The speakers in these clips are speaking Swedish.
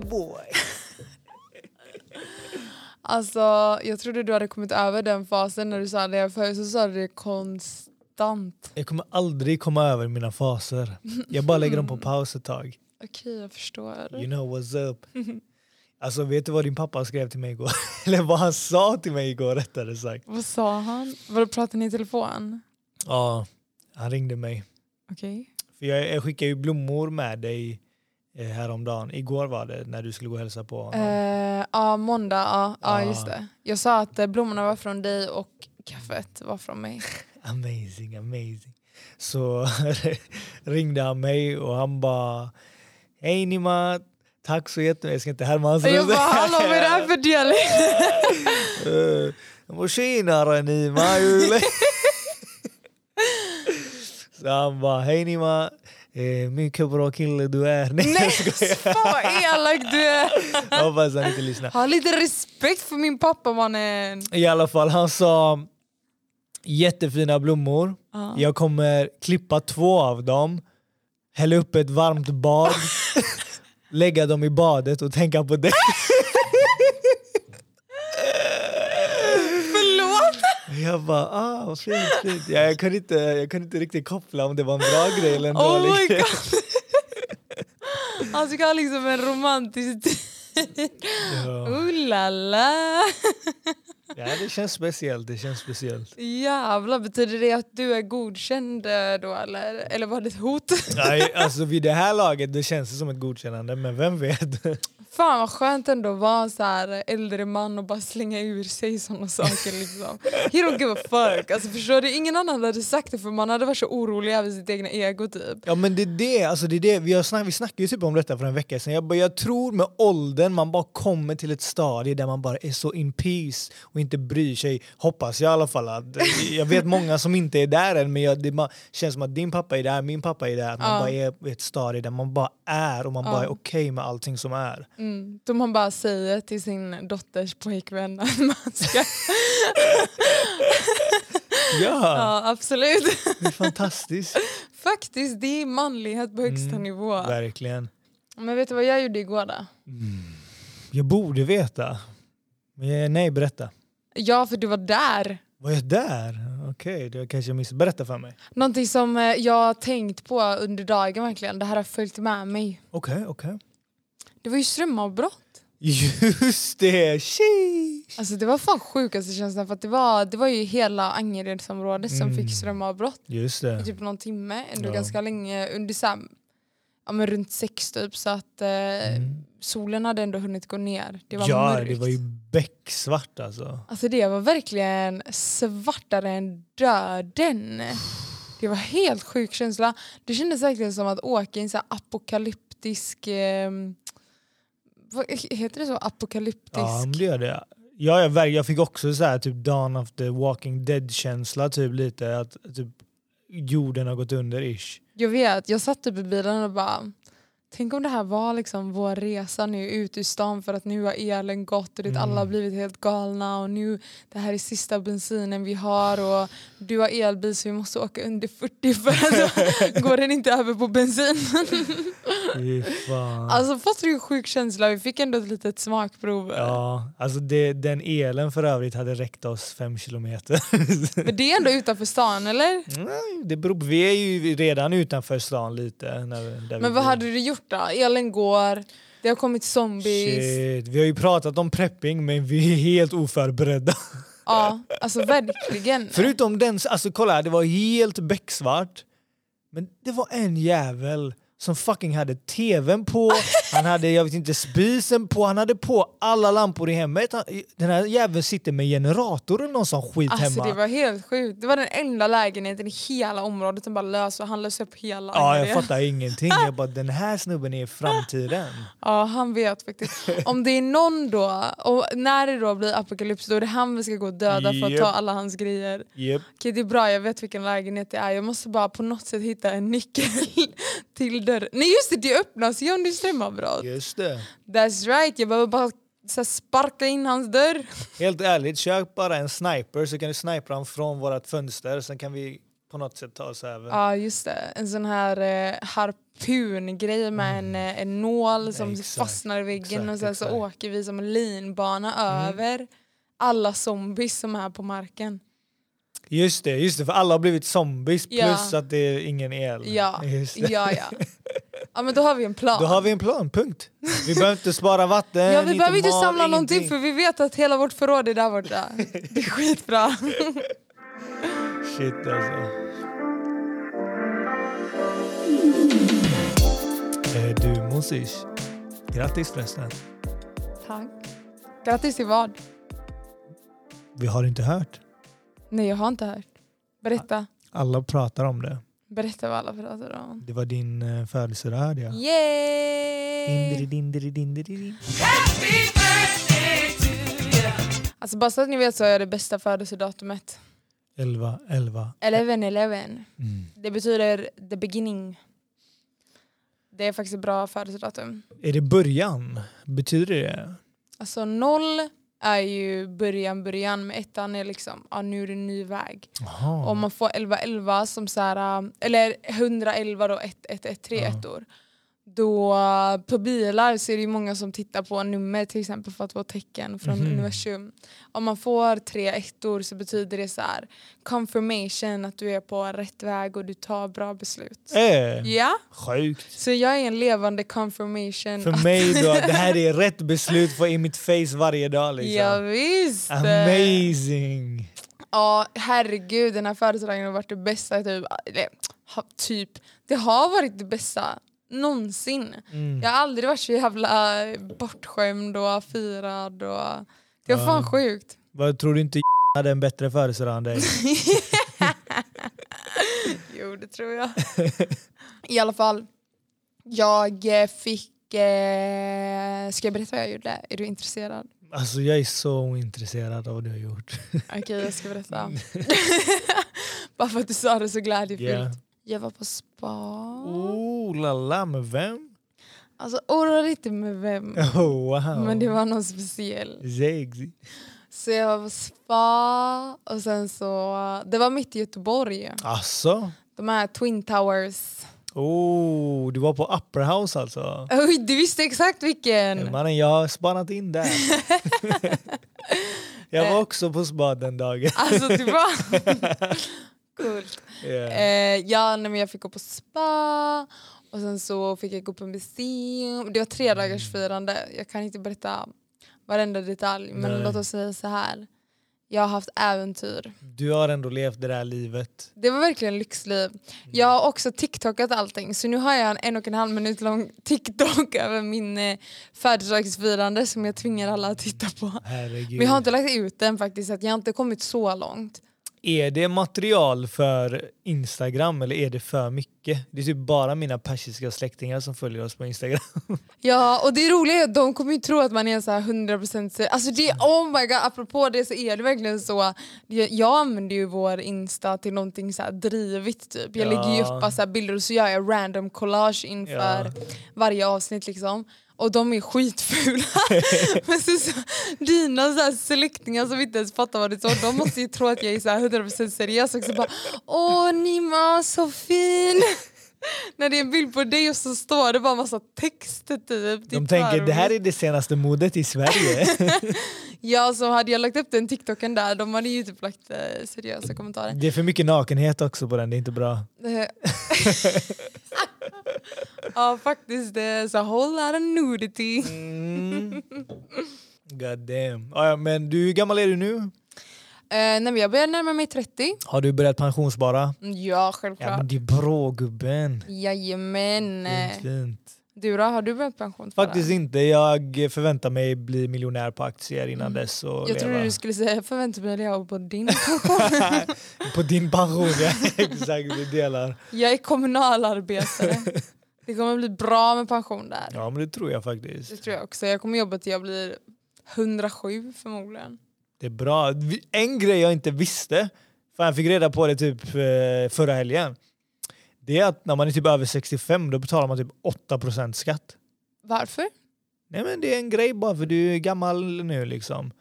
the boy. Alltså, jag trodde du hade kommit över den fasen när du sa det, för så sa du det konstant. Jag kommer aldrig komma över mina faser. Jag bara lägger dem på paus ett tag. Okej, jag förstår. You know what's up. Alltså vet du vad din pappa skrev till mig igår? Eller vad han sa till mig igår rättare sagt. Vad sa han? Vadå, pratade ni i telefon? Ja, han ringde mig. Okej. För jag, jag skickade ju blommor med dig häromdagen. Igår var det när du skulle gå och hälsa på honom. Eh, ja, måndag. Ja, ja, just det. Jag sa att eh, blommorna var från dig och kaffet var från mig. Amazing, amazing. Så ringde han mig och han bara Hej Nima, tack så jättemycket. Jag ska inte härma hans jag bara, hallå vad är det här för dialekt? Eh, bara tjenare Nima. Jule." Så han bara hej Nima, eh, mycket bra kille du är. Nej, Nej, fan vad elak du är! Jag hoppas han inte lyssnar. Ha lite respekt för min pappa mannen. I alla fall, han sa jättefina blommor. Ja. Jag kommer klippa två av dem, hälla upp ett varmt bad, lägga dem i badet och tänka på det. Förlåt! Jag bara, ah fint, fint. Ja, jag, kunde inte, jag kunde inte riktigt koppla om det var en bra grej eller en Oh dålig grej. Han ska ha liksom en romantisk tid. Ja. Ooh la la. ja, det känns speciellt. Det känns speciellt. Jävlar, betyder det att du är godkänd eh, då eller? Eller var det ett hot? Nej, alltså vid det här laget det känns det som ett godkännande, men vem vet? Fan vad skönt ändå att vara så här äldre man och bara slänga ur sig såna saker. Liksom. He don't give a fuck. Alltså, förstår du? Ingen annan hade sagt det för man hade varit så orolig över sitt egna ego typ. Ja men det är det, alltså det, är det. Vi, har snack, vi snackade ju typ om detta för en vecka sedan. Jag, bara, jag tror med åldern man bara kommer till ett stadie där man bara är så in peace och inte bryr sig. Hoppas jag i alla fall. Att, jag vet många som inte är där än men jag, det ma- känns som att din pappa är där, min pappa är där. Att man Ja. bara är i ett stadie där man bara är och man bara är okej med allting som är. Mm. Då man bara säger till sin dotters pojkvän att man ska... Ja, ja absolut. det är fantastiskt. Faktiskt, det är manlighet på högsta Mm, nivå. Verkligen. Men vet du vad jag gjorde igår då? Jag borde veta. Men jag, nej, berätta. Ja, för du var där. Var jag där? Okej, det kanske jag missade. Berätta för mig. Någonting som eh, jag har tänkt på under dagen verkligen. Det här har följt med mig. Okej, okej. Det var ju strömavbrott. Just det! Sheesh. Alltså det var fan sjukaste känslan för att det var, det var ju hela Angeredsområdet som Mm. fick strömavbrott Just i det. typ någon timme, ändå Ja. ganska länge, under här, ja, men runt sex typ så att eh, Mm. solen hade ändå hunnit gå ner. Det var ja, mörkt. det var ju becksvart alltså. Alltså det var verkligen svartare än döden. Det var helt sjuk känsla. Det kändes verkligen som att åka i en så apokalyptisk... Eh, heter det så? Apokalyptisk... Ja, men det gör det. Ja, jag, jag fick också så här, typ Dawn of the Walking Dead-känsla typ lite. Att typ, jorden har gått under ish. Jag vet, jag satt typ i bilen och bara Tänk om det här var liksom vår resa nu ut ur stan för att nu har elen gått och det, Mm. alla har blivit helt galna och nu det här är sista bensinen vi har och du har elbil så vi måste åka under 40 för att går den inte över på bensin. Alltså det är en sjuk känsla, vi fick ändå ett litet smakprov. Ja, alltså det, den elen för övrigt hade räckt oss fem kilometer. Men det är ändå utanför stan eller? Nej, det beror, vi är ju redan utanför stan lite. När, Men vad bor. hade du gjort då? Elen går, det har kommit zombies. Shit. Vi har ju pratat om prepping men vi är helt oförberedda. Ja, alltså verkligen. Förutom den, alltså kolla det var helt becksvart. Men det var en jävel som fucking hade tvn på, han hade jag vet inte spisen på, han hade på alla lampor i hemmet. Den här jäveln sitter med generator eller någon sån skit Alltså hemma. det var helt sjukt. Det var den enda lägenheten i hela området som bara lös och han lös upp hela Ja, jag fattar ingenting. Jag bara, den här snubben är framtiden. Ja, han vet faktiskt. Om det är någon då, och när det då blir apokalyps, då är det han vi ska gå och döda för att ta alla hans grejer. Yep. Okej, det är bra, jag vet vilken lägenhet det är. Jag måste bara på något sätt hitta en nyckel till dörren. Nej just det, det öppnas det är strömavbrott. Just det. That's right, jag behöver bara så sparka in hans dörr. Helt ärligt, köp bara en sniper så kan du snipra honom från vårt fönster. Sen kan vi på något sätt ta oss över. Ja just det, en sån här eh, harp, pungrej med en, eh, en nål som Exakt, fastnar i väggen exakt, och sen så exakt. åker vi som en linbana Mm. över alla zombies som är på marken. Just det, just det, för alla har blivit zombies Ja. plus att det är ingen el. Ja, ja, ja. Ja men då har vi en plan. Då har vi en plan, punkt. Vi behöver inte spara vatten, ja, vi behöver inte samla någonting ingenting. för vi vet att hela vårt förråd är där borta. Det är skitbra. Shit alltså. Eh, Du Mosish, grattis förresten. Tack. Grattis till vad? Vi har inte hört. Nej jag har inte hört. Berätta. Alla pratar om det. Berätta vad alla pratar om. Det var din uh, födelsedag hörde jag. Yay! Indiri-dindiri-dindiri. Alltså bara så att ni vet så är det bästa födelsedatumet 11, 11. 11-11. Mm. Det betyder the beginning. Det är faktiskt ett bra födelsedatum. Är det början? Betyder det? Alltså noll är ju början, början. Men ettan är liksom, ja nu är det en ny väg. Jaha. Om man får 11-11 som så här, äh, eller 111 då, 1, 1, 1, 3 Ja. ettor. Då äh, på bilar så är det ju många som tittar på nummer till exempel för att få tecken från Mhm. universum. Om man får tre ettor så betyder det så här confirmation att du är på rätt väg och du tar bra beslut. Eh, Ja, Sjukt. så jag är en levande confirmation. För mig då, det här är rätt beslut för i mitt face varje dag liksom. Ja, visst. Amazing! Ja, herregud den här födelsedagen har varit det bästa typ, eller, typ, det har varit det bästa någonsin. Mm. Jag har aldrig varit så jävla bortskämd och firad och det var Ja. fan sjukt. Vad tror du inte hade en bättre födelsedag än dig? Jo det tror jag. I alla fall, jag eh, fick, eh, ska jag berätta vad jag gjorde? Är du intresserad? Alltså jag är så ointresserad av vad du har gjort. Okej jag ska berätta. Bara för att du sa det så glädjefyllt. Yeah. Jag var på spa. Oh la la, med vem? Alltså oroa inte med vem. Oh, wow. Men det var någon speciell. Sexy. Så jag var på spa och sen så, det var mitt i Göteborg. Alltså? De här Twin Towers. Oh, du var på Upper House alltså? Oj, du visste exakt vilken! Mannen, jag har spanat in där. jag var också på spa den dagen. Alltså du var... Coolt. Yeah. Eh, ja, nej, men jag fick gå på spa och sen så fick jag gå på museum. Det var tre Mm. dagars firande. Jag kan inte berätta varenda detalj men Nej. låt oss säga så här. Jag har haft äventyr. Du har ändå levt det där livet. Det var verkligen lyxliv. Jag har också TikTokat allting så nu har jag en en och en halv minut lång TikTok över min eh, födelsedagsfirande som jag tvingar alla att titta på. Herregud. Men jag har inte lagt ut den faktiskt, att jag har inte kommit så långt. Är det material för Instagram eller är det för mycket? Det är typ bara mina persiska släktingar som följer oss på Instagram. Ja och det roliga är att de kommer ju tro att man är så här 100% ser- Alltså det, oh my god, apropå det så är det verkligen så. Jag, använder ju vår Insta till någonting så här drivigt typ. Jag Ja. lägger ju upp bara bilder och så gör jag random collage inför Ja. varje avsnitt liksom. Och de är skitfula. Men så, så, dina så här släktingar som inte ens fattar vad det står, de måste ju tro att jag är så här 100% seriös också. Bara, Åh Nima, så fin! När det är en bild på dig och så står det bara massa text typ. De tänker förord. det här är det senaste modet i Sverige. Ja, så hade jag lagt upp den TikToken där, de hade ju typ lagt eh, seriösa kommentarer. det är för mycket nakenhet också på den, det är inte bra. Ja faktiskt, så a whole lot of nudity. Mm. God damn. Ah, ja, men du, hur gammal är du nu? Eh, nej, jag börjar närma mig 30. Har du börjat pensionsspara? Ja, Ja självklart. men det är bra gubben. Jajamän. Fint, fint. Du då, har du börjat pension? Faktiskt inte. Jag förväntar mig bli miljonär på aktier innan dess och Jag trodde du skulle säga jag förväntar mig att leva på din pension. på din pension, ja. Exakt. Vi delar. jag är kommunalarbetare. Det kommer bli bra med pension där. Ja men det tror jag Det faktiskt. tror jag också. Jag kommer jobba till jag blir 107 förmodligen. Det är bra. En grej jag inte visste, för jag fick reda på det typ eh, förra helgen. Det är att när man är typ över 65 då betalar man typ 8% skatt. Varför? Nej men det är en grej bara för du är gammal nu liksom.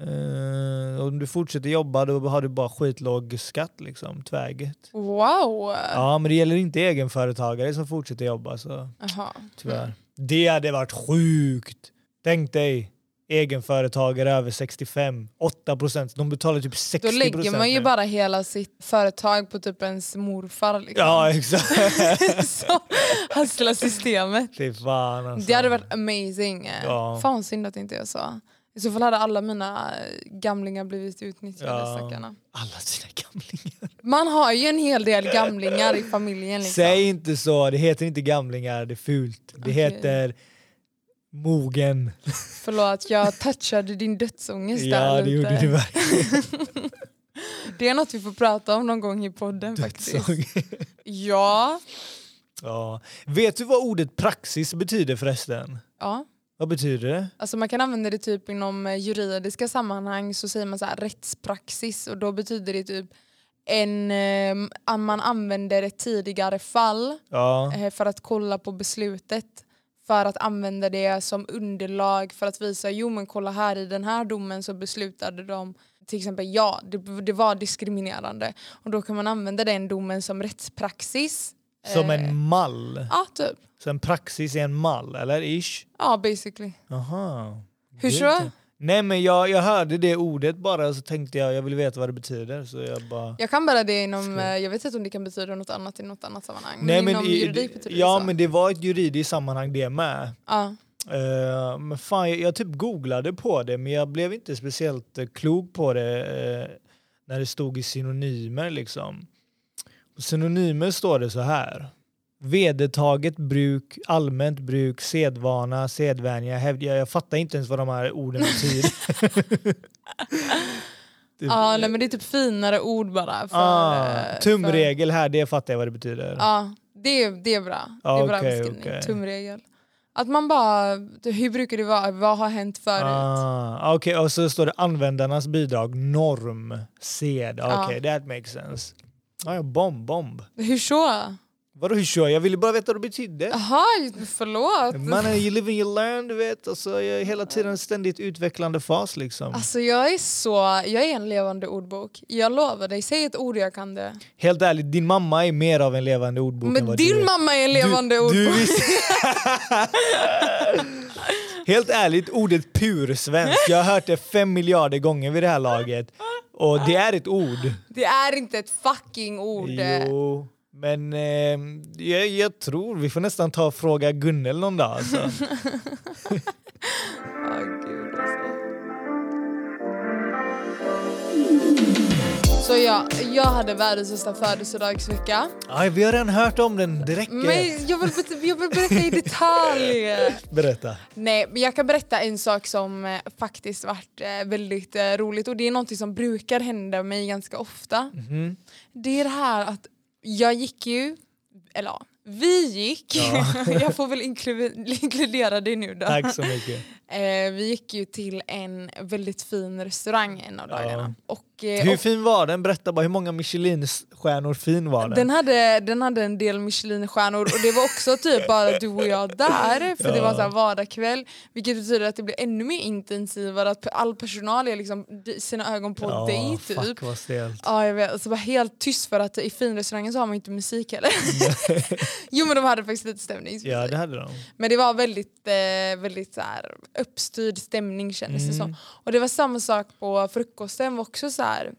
Eh, om du fortsätter jobba då har du bara skitlåg skatt liksom, tvärget. Wow! Ja men det gäller inte egenföretagare som fortsätter jobba så Jaha. tyvärr. Det hade varit sjukt! Tänk dig egenföretagare över 65, 8 procent. De betalar typ 60% Då lägger man ju bara hela sitt företag på typ ens morfar. Liksom. Ja exakt. Så hassla systemet. Fy fan alltså. Det hade varit amazing. Ja. Fan synd att inte jag sa. I så fall hade alla mina eh, gamlingar blivit utnyttjade Ja. stackarna. Alla sina gamlingar. Man har ju en hel del gamlingar i familjen. Liksom. Säg inte så, det heter inte gamlingar, det är fult. Det Okej. heter mogen. Förlåt, jag touchade din dödsångest Ja där det lite. gjorde du verkligen. Det är något vi får prata om någon gång i podden faktiskt. Dödssång. Ja. ja. Vet du vad ordet praxis betyder förresten? ja. Vad betyder det? Alltså man kan använda det typ inom eh, juridiska sammanhang så säger man så här rättspraxis och då betyder det typ en, eh, att man använder ett tidigare fall Ja. eh, för att kolla på beslutet för att använda det som underlag för att visa jo men kolla här i den här domen så beslutade de till exempel ja, det, det var diskriminerande och då kan man använda den domen som rättspraxis. Som Eh, en mall. Ja, typ. Så en praxis är en mall, eller ish? Ja, basically. Aha. Hur så? Nej men jag, jag hörde det ordet bara och så tänkte jag jag vill veta vad det betyder så jag bara... Jag kan bara det inom, eh, jag vet inte om det kan betyda något annat i något annat sammanhang. Nej, men inom i- juridik betyder ja det så. men det var ett juridiskt sammanhang det med. Ja. Eh, men fan, jag, jag typ googlade på det men jag blev inte speciellt uh, klok på det eh, när det stod i synonymer liksom. På synonymer står det så här. Vedertaget bruk, allmänt bruk, sedvana, sedvänja, hävd. Jag, jag fattar inte ens vad de här orden betyder. Typ, ja, nej men det är typ finare ord bara. För, ah, eh, tumregel här, det fattar jag vad det betyder. För, ja, det, är- det är bra. Det är Ah, bra beskrivning. okej. Tumregel. Att man bara, hur brukar det vara? Vad har hänt förut? Ah, Okej, och så står det användarnas bidrag, norm, sed. Okej, that makes sense. Ah, ja, bomb, bomb. Hur så? Vadå hur kör jag? ville bara veta vad det betydde. Jaha, förlåt. Mannen, you live and you learn, du vet. Alltså, jag är hela tiden en ständigt utvecklande fas liksom. Alltså jag är så, jag är en levande ordbok. Jag lovar dig, säg ett ord jag kan det. Helt ärligt, din mamma är mer av en levande ordbok än Men vad du din är. mamma är en levande du, ordbok. du. Helt ärligt, ordet pursvensk, jag har hört det fem miljarder gånger vid det här laget. Och det är ett ord. Det är inte ett fucking ord. Jo, men eh, jag, jag tror vi får nästan ta och fråga Gunnel någon dag. Alltså. Åh, gud, alltså. Så ja, jag hade världens största födelsedagsvecka. Aj, vi har redan hört om den, räcker. Men jag vill, jag vill berätta i detalj. Berätta. Nej, men jag kan berätta en sak som eh, faktiskt varit eh, väldigt eh, roligt och det är något som brukar hända mig ganska ofta. Mhm. Det är det här att jag gick ju, eller ja, vi gick, Ja. jag får väl inklu- inkludera det nu då. Tack så mycket. Eh, vi gick ju till en väldigt fin restaurang en av Ja. dagarna. Och, eh, Hur och fin var den? Berätta bara, hur många Michelinstjärnor fin var den? den, hade, den hade en del Michelinstjärnor och det var också typ bara du och jag där för det var så här vardagskväll vilket betyder att det blir ännu mer intensivare att all personal är liksom sina ögon på ja, dig typ. Fuck vad stelt. Ja jag vet, alltså bara helt tyst för att i finrestaurangen så har man inte musik heller. jo men de hade faktiskt lite stämningsmusik. Ja det hade de. Men det var väldigt, eh, väldigt så här, uppstyrd stämning kändes det Mm. som. Och det var samma sak på frukosten, var också så här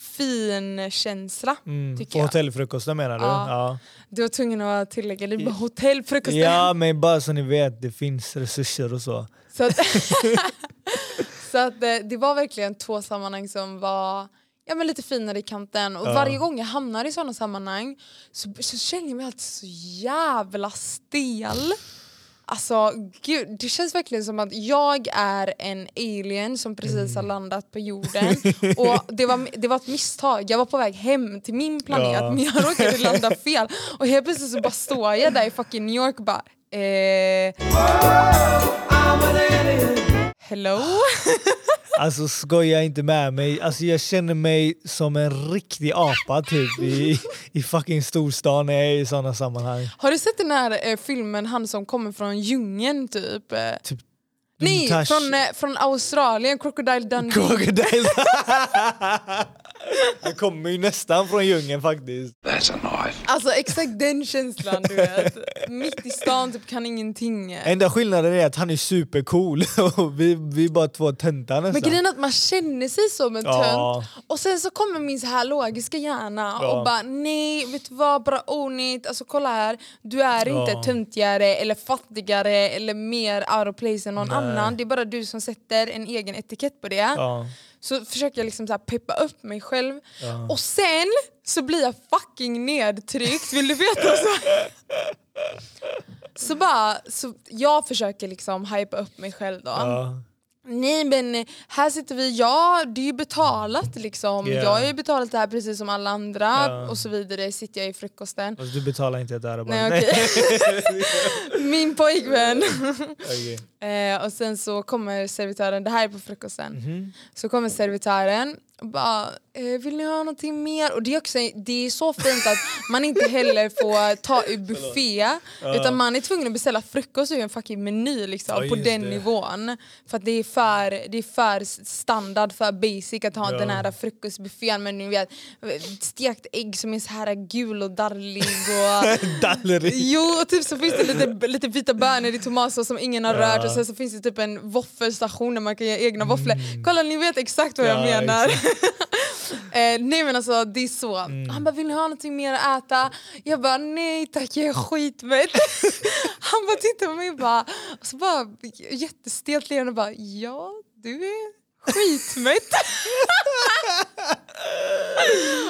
fin känsla. Mm. Tycker På hotellfrukosten menar du? Ja. Ja. Du var tvungen att tillägga, det var hotellfrukosten. ja men bara så ni vet, det finns resurser och så. Så att, så att eh, det var verkligen två sammanhang som var ja, men lite finare i kanten. Och Ja. varje gång jag hamnar i sådana sammanhang så, så känner jag mig alltid så jävla stel. Alltså gud, det känns verkligen som att jag är en alien som precis har landat på jorden. Och det var, det var ett misstag, jag var på väg hem till min planet Ja. men jag råkade landa fel. Och helt plötsligt så bara står jag där i fucking New York och bara eh, Hello? Alltså skoja inte med mig. Alltså jag känner mig som en riktig apa typ i, i fucking storstan när jag är i sådana sammanhang. Har du sett den här eh, filmen, han som kommer från djungeln typ? Eh, Typ- Nej, Tash- från, eh, från Australien, Crocodile Dundee. Crocodile. Han kommer ju nästan från djungeln faktiskt. That's a knife. Alltså exakt den känslan du vet. Mitt i stan, typ kan ingenting. Enda skillnaden är att han är supercool och vi, vi är bara två töntar Men nästan. grejen är att man känner sig som en Ja. tönt och sen så kommer min så här logiska hjärna Ja. och bara nej, vet du vad, bara onit, alltså kolla här, du är Ja. inte töntigare eller fattigare eller mer out of place än någon Nej. annan, det är bara du som sätter en egen etikett på det. Ja. Så försöker jag liksom så peppa upp mig själv Ja. och sen så blir jag fucking nedtryckt, vill du veta? Så, så bara, så jag försöker liksom hypa upp mig själv då. Ja. Nej men här sitter vi, ja det är ju betalat liksom. Ja. Jag har ju betalat det här precis som alla andra Ja. och så vidare. Sitter jag i frukosten. Fast du betalar inte ett öre bara. Nej, okej. Min pojkvän. Okej. Eh, och sen så kommer servitören, det här är på frukosten. Mhm. Så kommer servitören och bara, eh, vill ni ha någonting mer? Och det är, också, det är så fint att man inte heller får ta ur buffé utan man är tvungen att beställa frukost ur en fucking meny liksom, Ja, på den det. nivån. För att det är för, det är för standard, för basic att ha Ja. den här frukostbuffén med ni vet, stekt ägg som är så här gul och darrig och. Jo, och typ så finns det lite, lite vita bönor i tomatsås som ingen har Ja. rört och sen så finns det typ en våffelstation där man kan göra egna våfflor. Kolla ni vet exakt vad jag Mm. Ja, menar. eh, nej men alltså det är så. Mm. Han bara vill ni ha någonting mer att äta? Jag bara nej tack jag är skitmätt. Han bara tittar på mig och bara, och så bara jättestelt leende bara ja du är skitmätt.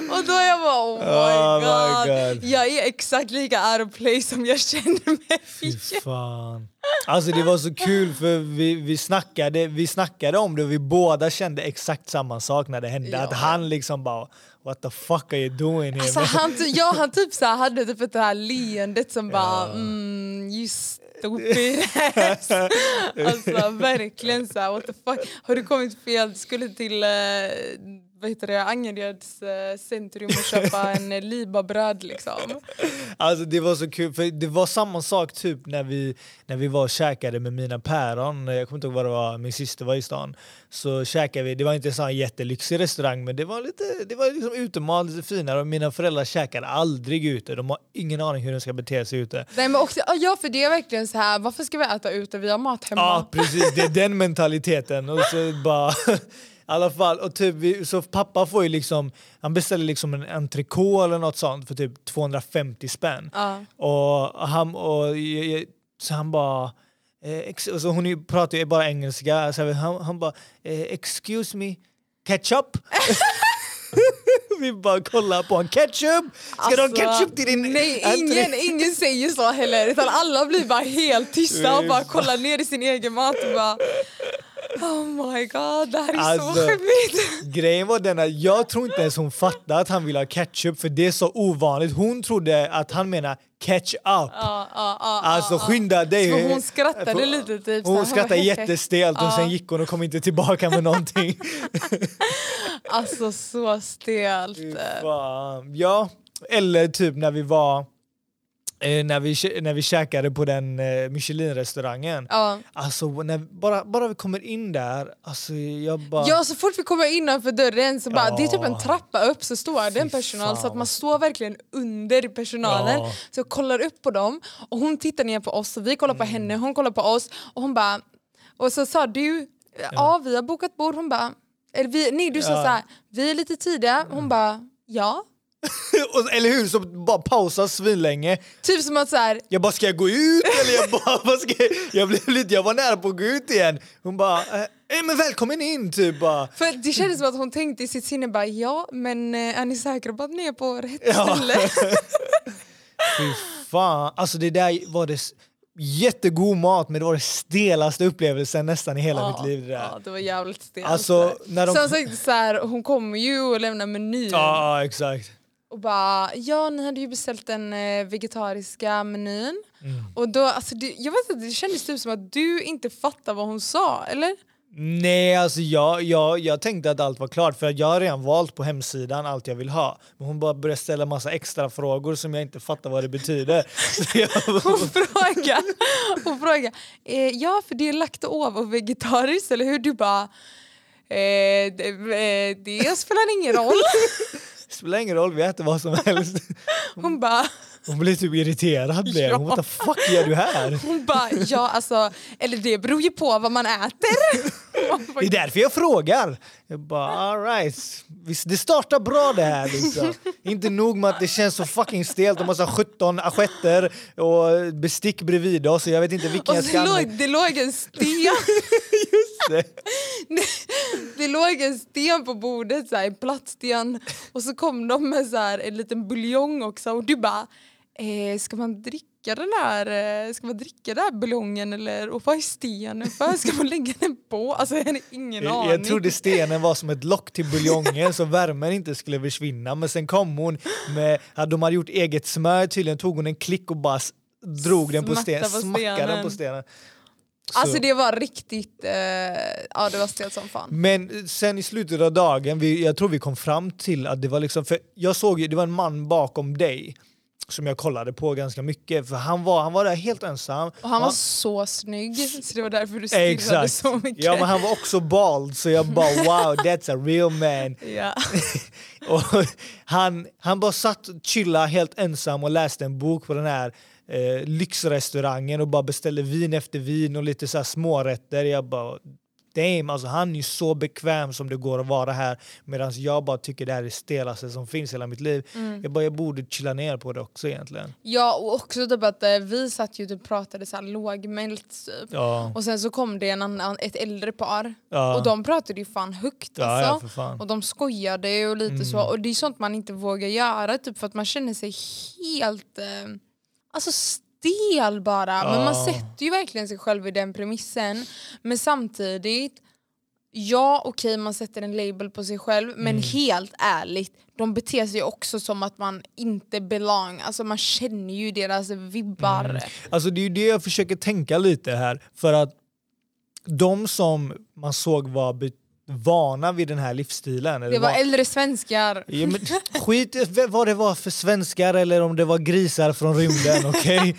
och då är jag bara oh my, Oh my god. God. Jag är exakt lika out of place som jag känner mig. Fy fan. Alltså det var så kul för vi, vi, snackade, vi snackade om det och vi båda kände exakt samma sak när det hände. Ja. Att han liksom bara What the fuck are you doing here? Alltså man?" han, ja, han typ så här hade typ det här leendet som bara mm, you ass. Alltså verkligen så här, what the fuck. Har du kommit fel? Du skulle till eh, vad heter det, Angereds eh, centrum och köpa en eh, libabröd liksom. Alltså det var så kul, för det var samma sak typ när vi, när vi var och käkade med mina päron, jag kommer inte ihåg vad det var, min syster var i stan. Så käkade vi, det var inte en jättelyxig restaurang men det var lite, det var liksom utemat, lite finare och mina föräldrar käkade aldrig ute, de har ingen aning hur de ska bete sig ute. Nej, men också, ja för det är verkligen så här, varför ska vi äta ute? Vi har mat hemma. Ja precis, det är den mentaliteten. Och så bara, alla fall, och typ, vi, så pappa får ju liksom, han beställer liksom en entrecote eller något sånt för typ 250 spänn. Ja. Och han, och, så han bara, eh, ex, och så hon pratar ju bara engelska, så han, han bara eh, “excuse me, ketchup?” Vi bara kollar på en ketchup! Ska du ha ketchup till din Alltså, Nej, entree?" ingen, ingen säger så heller utan alla blir bara helt tysta och bara kollar ner i sin egen mat och bara Oh my god, det här är Alltså, så skämmigt. Grejen var den att jag tror inte ens hon fattade att han ville ha ketchup för det är så ovanligt. Hon trodde att han menar catch up. Ja, ja, ja, Alltså skynda dig. Så hon skrattade lite typ Hon skrattade jättestelt och sen gick hon och kom inte tillbaka med någonting. Alltså så stelt. Ja, eller typ när vi var eh, när, vi, när vi käkade på den eh, Michelin-restaurangen. Ja. Alltså när, bara, bara vi kommer in där, alltså jag bara... Ja så fort vi kommer innanför dörren så bara, Ja. det är typ en trappa upp så står det en personal så fan. att man står verkligen under personalen. Ja. Så jag kollar upp på dem och hon tittar ner på oss och vi kollar på Mm. henne, hon kollar på oss och hon bara, och så sa du, ja, vi har bokat bord, hon bara, eller vi, nej du sa Ja. Mm. så här, vi är lite tidiga, hon bara, ja. Eller hur? Så bara pausa svinlänge. Typ som att så här, Jag bara, ska jag gå ut? Eller jag bara, vad ska jag? Jag, blev lite, jag var nära på att gå ut igen. Hon bara, eh, eh, men välkommen in typ bara. för det kändes som att hon tänkte i sitt sinne bara, ja men eh, är ni säkra på att ni är på rätt Ja. ställe? Fy fan. Alltså det där var det jättegod mat men det var den stelaste upplevelsen nästan i hela mitt liv. Det där. Ja, det var jävligt stelt. Alltså, när de- Sen så, så här, hon kommer ju och lämnar menyn Ja, exakt. Och bara ja ni hade ju beställt den eh, vegetariska menyn. Mm. Och då, alltså, det, jag vet inte, det kändes typ som att du inte fattar vad hon sa, eller? Nej, alltså jag, jag, jag tänkte att allt var klart för jag har redan valt på hemsidan allt jag vill ha. Men hon bara började ställa massa extra frågor som jag inte fattar vad det betyder. Hon frågar, hon frågar eh, ja för det är laktov och vegetariskt eller hur? Du bara eh, det, eh, det spelar ingen roll. spelar ingen roll, vi äter vad som helst. Hon bara Hon blev typ irriterad. Blev. Ja. Hon what the fuck gör du här? Hon bara, ja alltså, eller det beror ju på vad man äter. Det är därför jag frågar. Jag bara alright. Visst, det startar bra det här liksom. Inte nog med att det känns så fucking stelt och massa 17 assietter och bestick bredvid oss. så Jag vet inte vilken Och jag ska låg, det låg en sten Just det. det låg en sten på bordet, så här, en plattsten. Och så kom de med så här, en liten buljong också. Och du bara, eh, ska man dricka den här, eh, ska man dricka den här buljongen eller och vad är stenen för? Ska man lägga den på? Alltså jag hade ingen aning. Jag trodde stenen var som ett lock till buljongen så värmen inte skulle försvinna. Men sen kom hon med, de hade gjort eget smör tydligen, tog hon en klick och bara drog den på stenen, på smackade den stenen. på stenen. Så- Alltså det var riktigt, eh, ja det var stelt som fan. Men sen i slutet av dagen, vi, jag tror vi kom fram till att det var liksom, för jag såg ju, det var en man bakom dig som jag kollade på ganska mycket, för han var, han var där helt ensam. Och han var Ja, så snygg så det var därför du stirrade Exakt. så mycket. Ja men han var också bald så jag bara wow that's a real man. Ja. Och han, han bara satt och chillade helt ensam och läste en bok på den här eh, lyxrestaurangen och bara beställde vin efter vin och lite så här smårätter. Jag bara damn, alltså han är ju så bekväm som det går att vara här medan jag bara tycker det här är det stelaste som finns i hela mitt liv. Mm. Jag bara jag borde chilla ner på det också egentligen. ja och också typ att eh, vi satt ju och typ pratade så här lågmält typ. Ja, Och sen så kom det en annan, ett äldre par ja. och de pratade ju fan högt alltså. ja för fan. Och de skojade och lite Mm. så och det är sånt man inte vågar göra typ för att man känner sig helt eh, alltså stel bara. Men man sätter ju verkligen sig själv i den premissen. Men samtidigt, ja okej man sätter en label på sig själv men Mm. helt ärligt, de beter sig också som att man inte belong. Alltså man känner ju deras vibbar. Mm. Alltså det är ju det jag försöker tänka lite här. För att de som man såg var vana vid den här livsstilen. eller Det var äldre svenskar. Ja, men skit vad det var för svenskar eller om det var grisar från rymden. okej?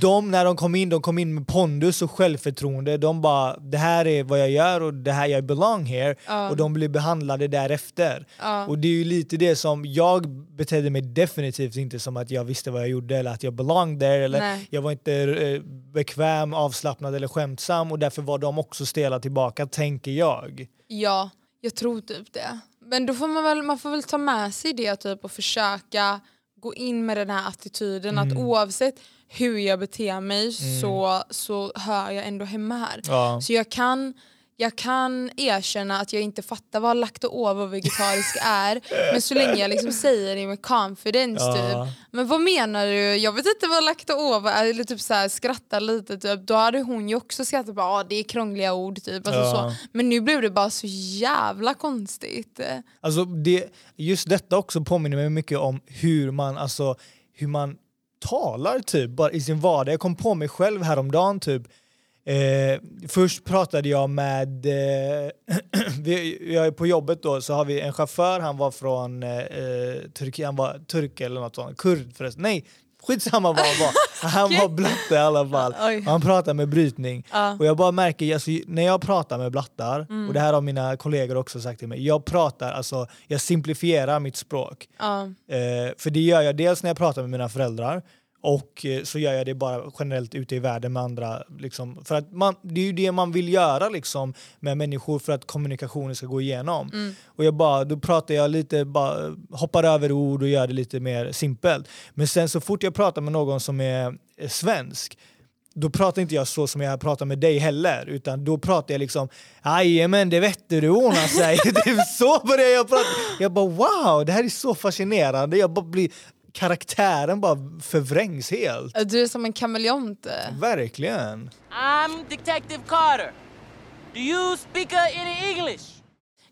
De när de kom in, de kom in med pondus och självförtroende. De bara det här är vad jag gör och det här jag belong here. Ja. Och de blir behandlade därefter. Ja. Och det är ju lite det som jag betedde mig definitivt inte som att jag visste vad jag gjorde eller att jag belonged there. Eller Nej. jag var inte eh, bekväm, avslappnad eller skämtsam och därför var de också stela tillbaka, tänker jag. Ja, jag tror typ det. Men då får man väl, man får väl ta med sig det typ och försöka gå in med den här attityden Mm. att oavsett hur jag beter mig så, så hör jag ändå hemma här. Ja. Så jag kan, jag kan erkänna att jag inte fattar vad lakto-ovo och vegetarisk är men så länge jag liksom säger det med confidence Ja. typ. Men vad menar du? Jag vet inte vad lakto-ovo är eller typ så här, skrattar lite typ. Då hade hon ju också skrattat bara ah, det är krångliga ord typ. Alltså, Ja. så. Men nu blev det bara så jävla konstigt. Alltså det, just detta också påminner mig mycket om hur man, alltså, hur man talar typ bara i sin vardag. Jag kom på mig själv häromdagen typ. Eh, först pratade jag med, eh, vi, jag är på jobbet då så har vi en chaufför, han var från eh, Turkiet, han var turk eller något sånt, kurd förresten, nej skitsamma vad han var. Han var blatte i alla fall. Han pratade med brytning. Ja. Och jag bara märker, alltså, när jag pratar med blattar, och det här har mina kollegor också sagt till mig, jag pratar, alltså jag simplifierar mitt språk. Ja. Eh, för det gör jag dels när jag pratar med mina föräldrar och eh, så gör jag det bara generellt ute i världen med andra. Liksom, för att man, det är ju det man vill göra liksom, med människor för att kommunikationen ska gå igenom. Och jag bara, då pratar jag lite, bara, hoppar över ord och gör det lite mer simpelt. Men sen så fort jag pratar med någon som är svensk då pratar inte jag så som jag pratar med dig heller, utan då pratar jag liksom men det vet du ordnar sig. det är så börjar jag prata. Jag bara wow, det här är så fascinerande. Jag bara blir, karaktären bara förvrängs helt. Du är som en kameleont. Verkligen. I'm Detective Carter. Do you speak uh, any English?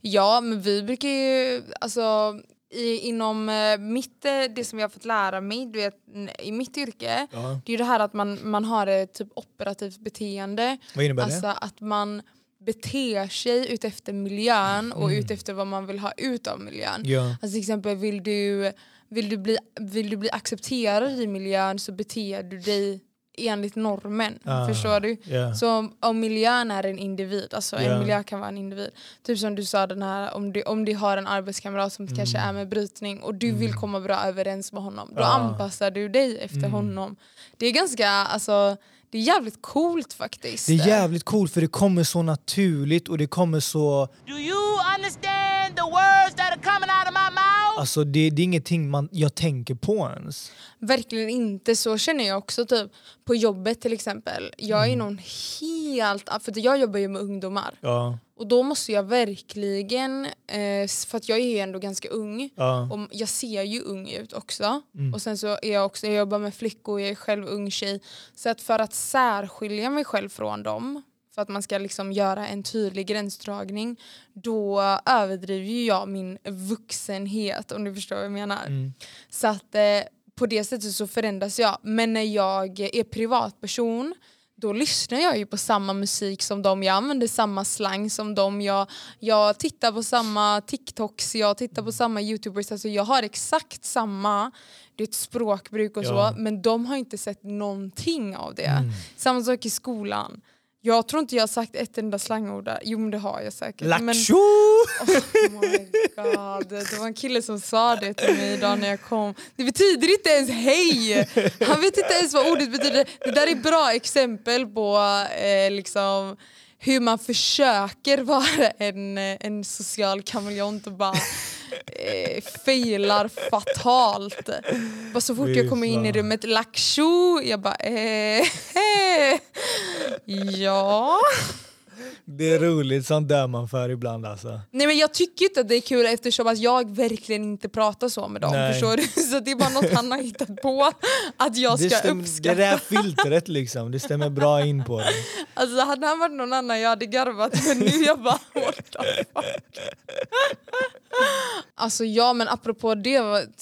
Ja, men vi brukar ju, alltså i, inom eh, mitt, eh, det som jag har fått lära mig, du vet, i mitt yrke, Ja. det är ju det här att man, man har ett typ operativt beteende. Vad innebär Alltså det? att man beter sig utefter miljön och Mm. utefter vad man vill ha ut av miljön. Ja. Alltså till exempel vill du, vill, du bli, vill du bli accepterad i miljön så beter du dig enligt normen. Ah, Förstår du? Ja. Så om, om miljön är en individ, alltså Ja. en miljö kan vara en individ. Typ som du sa, den här, om, du, om du har en arbetskamrat som kanske är med brytning och du vill komma bra överens med honom, då Mm. Ja. anpassar du dig efter Mm. honom. Det är ganska, alltså, det är jävligt coolt faktiskt. Det är jävligt coolt för det kommer så naturligt och det kommer så... Do you Alltså det, det är ingenting man, jag tänker på ens. Verkligen inte, så känner jag också typ på jobbet till exempel. Jag Mm. är någon helt, för jag jobbar ju med ungdomar. Ja, Och då måste jag verkligen, eh, för att jag är ju ändå ganska ung, ja, och jag ser ju ung ut också. Mm. Och sen så är jag också, jag jobbar med flickor, jag är själv ung tjej. Så att för att särskilja mig själv från dem, för att man ska liksom göra en tydlig gränsdragning, då överdriver ju jag min vuxenhet om du förstår vad jag menar. mm. Så att eh, på det sättet så förändras jag. Men när jag är privatperson då lyssnar jag ju på samma musik som dem, jag använder samma slang som dem, jag, jag tittar på samma TikToks, jag tittar på samma YouTubers, alltså jag har exakt samma det är ett språkbruk och Ja. så, men de har inte sett någonting av det. Mm. Samma sak i skolan. Jag tror inte jag har sagt ett enda slangord där. Jo men det har jag säkert. Men, Laxo! Oh my god. Det var en kille som sa det till mig idag när jag kom. Det betyder inte ens hej! Han vet inte ens vad ordet betyder. Det där är bra exempel på eh, liksom hur man försöker vara en, en social kameleont och bara eh, failar fatalt. Bara så fort jag kommer in i rummet, laksho, jag bara eh, eh, ja. Det är roligt, sånt dör man för ibland alltså. Nej men jag tycker inte att det är kul eftersom att jag verkligen inte pratar så med dem. Nej. Förstår du? Så det är bara något han har hittat på att jag ska det, stäm- det uppskatta. där filtret liksom, det stämmer bra in på det. Alltså hade han varit någon annan jag hade garvat men nu jag bara what the fuck. Alltså ja men apropå det,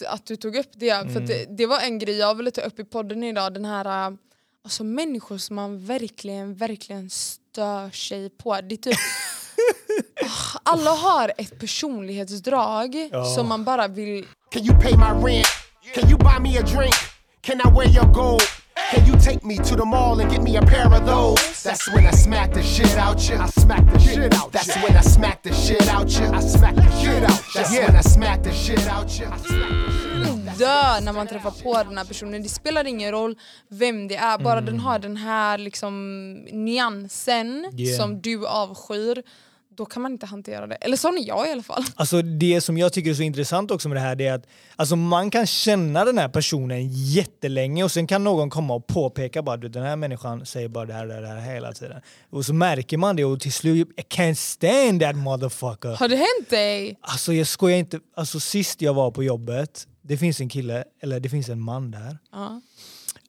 att du tog upp det. För Mm. att det, det var en grej jag ville ta upp i podden idag. Den här äh, alltså människor som man verkligen, verkligen stör sig på. Det är typ Ah, alla har ett personlighetsdrag Ja. som man bara vill Can you pay my rent? Can you buy me a drink? Can I wear your gold? Can you take me to the mall and get me a pair of those? That's when I smack the shit out you. I smack the shit out. That's when I smack the shit out you. I smack the shit out. That's when I smack the shit out you. I smack the shit out. Dö när man träffar på den här personen. Det spelar ingen roll vem det är, bara Mm. den har den här liksom nyansen Yeah. som du avskyr. Då kan man inte hantera det. Eller sån är jag i alla fall. Alltså det som jag tycker är så intressant också med det här det är att alltså man kan känna den här personen jättelänge och sen kan någon komma och påpeka bara du den här människan säger bara det här det här, det här hela tiden. Och så märker man det och till slut I can't stand that motherfucker. Har det hänt dig? Alltså jag skojar inte, alltså sist jag var på jobbet, det finns en kille, eller det finns en man där. Ja.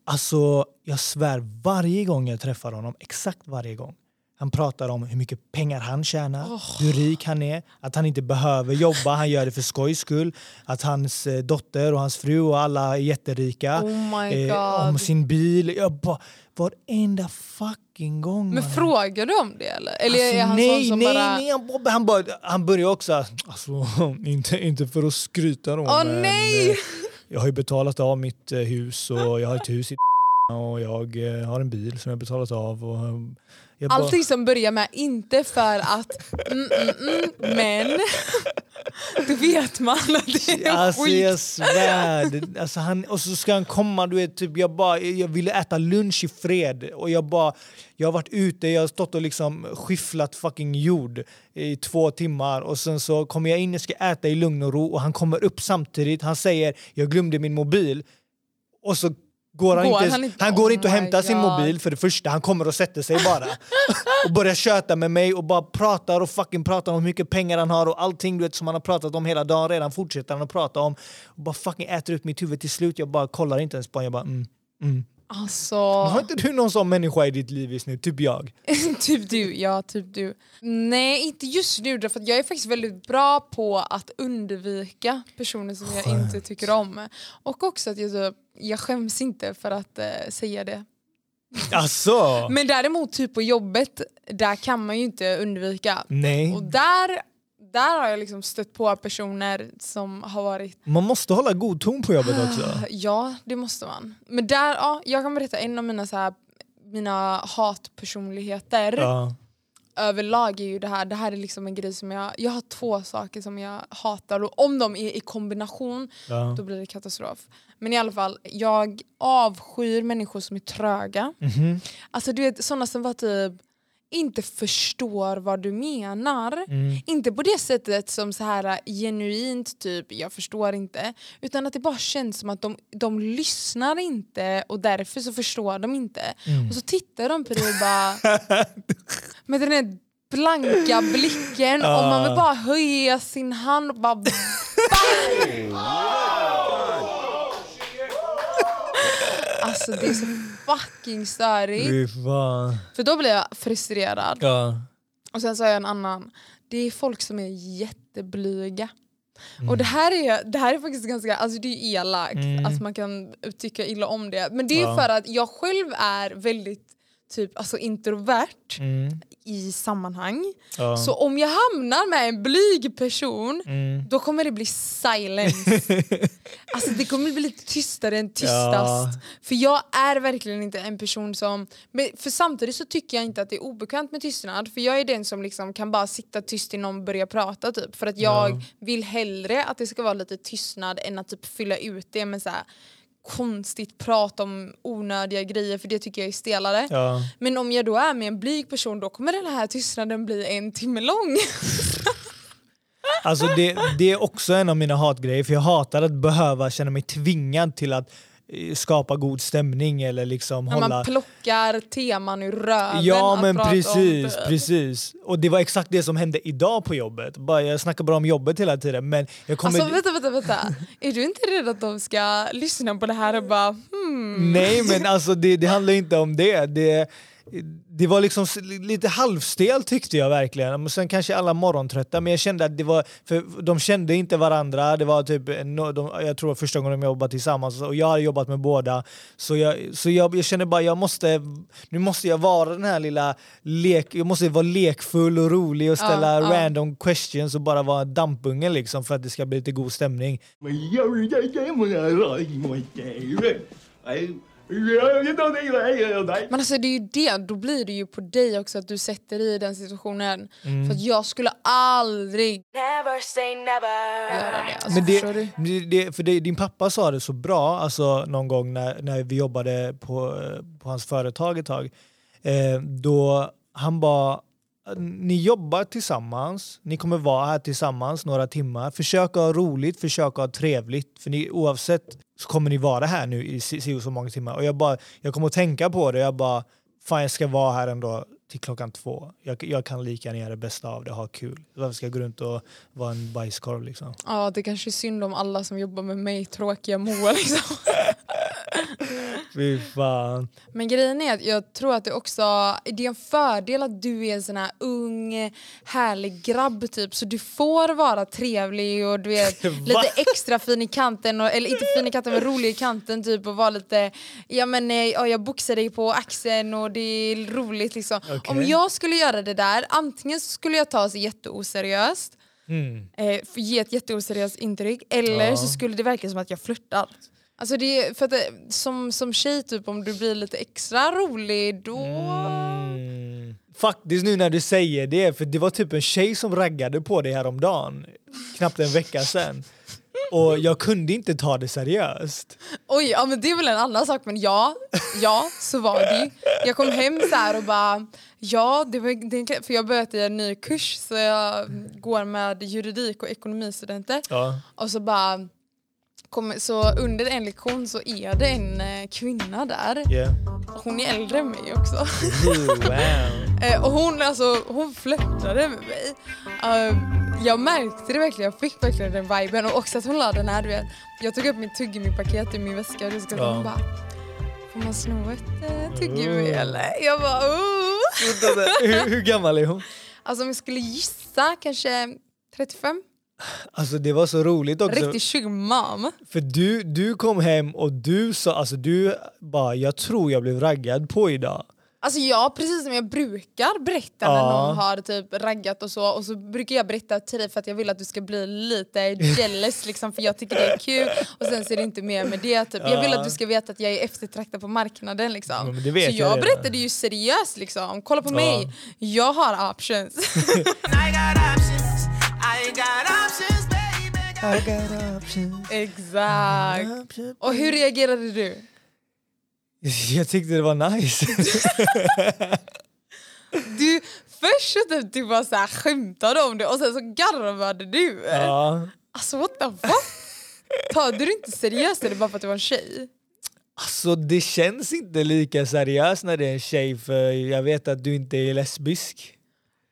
Alltså jag svär varje gång jag träffar honom, exakt varje gång. Han pratar om hur mycket pengar han tjänar, hur rik han är, att han inte behöver jobba, han gör det för skojs skull. Att hans eh, dotter och hans fru och alla är jätterika. Oh eh, om sin bil. Jag bara, varenda fucking gång. Men frågar du om det eller? Eller Alltså, är han nej, som nej, bara... nej, han, bara- han, bara, han börjar också, alltså, inte, inte för att skryta då, Åh, men nej! eh, jag har ju betalat av mitt eh, hus och jag har ett hus i och jag har en bil som jag betalat av. Och, jag bara- Allting som börjar med inte för att mm, mm, mm, men. Då vet man att det är Alltså skit. jag svär. Alltså, han, och så ska han komma, du vet, typ, jag, bara, jag ville äta lunch i fred. Och jag bara, jag har varit ute, jag har stått och liksom skifflat fucking jord i två timmar. Och sen så kommer jag in, jag ska äta i lugn och ro och han kommer upp samtidigt, han säger jag glömde min mobil. Och så går han, Går inte, han han, inte- går Oh inte och my hämtar sin God. mobil för det första, han kommer och sätter sig bara och börjar köta med mig och bara pratar och fucking pratar om hur mycket pengar han har och allting du vet, som han har pratat om hela dagen redan fortsätter han att prata om och bara fucking äter upp mitt huvud till slut. Jag bara kollar inte ens på honom, jag bara mm, mm. Alltså... Har inte du någon sån människa i ditt liv just nu? Typ jag. typ du, ja typ du. Nej inte just nu därför jag är faktiskt väldigt bra på att undvika personer som jag inte tycker om. Och också att jag, typ, jag skäms inte för att eh, säga det. Alltså, Men däremot typ på jobbet, där kan man ju inte undvika. nej. Och där, där har jag liksom stött på personer som har varit Man måste hålla god ton på jobbet också. Ja, det måste man. Men där, ja, jag kan berätta en av mina, så här, mina hatpersonligheter Ja. överlag är ju det här, det här är liksom en grej som jag, jag har två saker som jag hatar och om de är i kombination Ja. då blir det katastrof. Men i alla fall, jag avskyr människor som är tröga. Mhm. Alltså du vet sådana som var typ inte förstår vad du menar. Inte på det sättet som så här genuint typ jag förstår inte. Utan att det bara känns som att de, de lyssnar inte och därför så förstår de inte. Och så tittar de på dig och bara med den här blanka blicken och man vill bara höja sin hand och bara! Alltså det är så fucking störigt. För då blir jag frustrerad. Ja. Och sen så har jag en annan. Det är folk som är jätteblyga. Mm. Och det här, är, det här är faktiskt ganska, alltså det är elakt att man kan tycka illa om det. Men det är Mm. Ja. för att jag själv är väldigt typ alltså introvert Mm. i sammanhang. Ja. Så om jag hamnar med en blyg person Mm. då kommer det bli silence. alltså det kommer bli lite tystare än tystast. Ja. För jag är verkligen inte en person som... För samtidigt så tycker jag inte att det är obekvämt med tystnad. För jag är den som liksom kan bara sitta tyst till någon börjar prata typ. För att jag Ja. vill hellre att det ska vara lite tystnad än att typ fylla ut det med så här konstigt prat om onödiga grejer för det tycker jag är stelare. Ja. Men om jag då är med en blyg person då kommer den här tystnaden bli en timme lång. Alltså det, det är också en av mina hatgrejer, för jag hatar att behöva känna mig tvingad till att skapa god stämning eller liksom hålla... man plockar teman ur röven Ja men precis, precis. Och det var exakt det som hände idag på jobbet. Bara, jag snackar bara om jobbet hela tiden men jag kommer... Alltså vänta, vänta, vänta. Är du inte rädd att de ska lyssna på det här och bara hmm? Nej men alltså det, det handlar inte om det. det. Det var liksom lite halvstel tyckte jag verkligen. Men Sen kanske alla morgontrötta men jag kände att det var, för de kände inte varandra. Det var typ, en- no- de, jag tror första gången de jobbade tillsammans och jag hade jobbat med båda. Så jag, så jag, jag kände bara jag måste, nu måste jag vara den här lilla lek, jag måste vara lekfull och rolig och ställa Ja, ja. random questions och bara vara dampungen liksom för att det ska bli lite god stämning. Men alltså det är ju det, då blir det ju på dig också att du sätter dig i den situationen. Mm. För att jag skulle aldrig göra det. Alltså, det, du? det, det, för det, din pappa sa det så bra alltså, någon gång när, när vi jobbade på, på hans företag ett tag. Eh, då han bara, ni jobbar tillsammans, ni kommer vara här tillsammans några timmar. Försök att ha roligt, försök att ha trevligt. För ni, oavsett så kommer ni vara här nu i si si och så många timmar. Och jag, bara, jag kommer att tänka på det, jag bara, fan jag ska vara här ändå till klockan två. Jag, jag kan lika gärna göra det bästa av det och ha kul. Varför ska jag gå runt och vara en bajskorv liksom? Ja, det kanske är synd om alla som jobbar med mig, tråkiga Moa liksom. Fy fan. Men grejen är att jag tror att det också det är en fördel att du är en sån här ung, härlig grabb typ. Så du får vara trevlig och du vet, lite extra fin i kanten, och, eller inte fin i kanten men rolig i kanten typ och vara lite, ja men eh, ja, jag boxar dig på axeln och det är roligt liksom. Okej. Om jag skulle göra det där, antingen skulle jag ta sig jätteoseriöst Mm. eh, ge ett jätteoseriöst intryck eller Ja. så skulle det verka som att jag flörtar. Alltså det för att det, som, som tjej, typ, om du blir lite extra rolig då... Mm. Faktiskt nu när du säger det, för det var typ en tjej som raggade på dig häromdagen. Knappt en vecka sedan. Och jag kunde inte ta det seriöst. Oj, ja, men det är väl en annan sak men ja, ja så var det. Jag kom hem så här och bara ja, det var, det, för jag började i en ny kurs så jag går med juridik och ekonomistudenter. Ja. Och så bara kom, så under en lektion så är det en eh, kvinna där. Yeah. Hon är äldre än mig också. Wow. Eh, och hon, alltså, hon flörtade med mig. Eh, jag märkte det verkligen, jag fick verkligen den viben. Och också att hon la den här, du vet. Jag tog upp mitt tuggummi-paket i min väska och det ska hon bara Får man sno ett eh, tuggummi Mm. eller? Jag bara oh. hur, hur gammal är hon? Alltså om jag skulle gissa kanske 35? Alltså det var så roligt också. Riktig mom. För du, du kom hem och du sa, alltså du bara jag tror jag blev raggad på idag. Alltså ja, precis som jag brukar berätta när Ja. någon har typ raggat och så och så brukar jag berätta till dig för att jag vill att du ska bli lite jealous liksom för jag tycker det är kul och sen så är det inte mer med det. Typ. Jag vill Ja. att du ska veta att jag är eftertraktad på marknaden liksom. Ja, men det vet så jag jag redan. berättade ju seriöst liksom, kolla på mig, jag har options. I got options. I got options, baby. I got options. Exakt. Och hur reagerade du? Jag tyckte det var nice. Du först typ du bara så här skämtade om det och sen så garvade du. ja. Alltså what the fuck? Tog du det inte seriöst eller bara för att du var en tjej? Alltså det känns inte lika seriöst när det är en tjej för jag vet att du inte är lesbisk.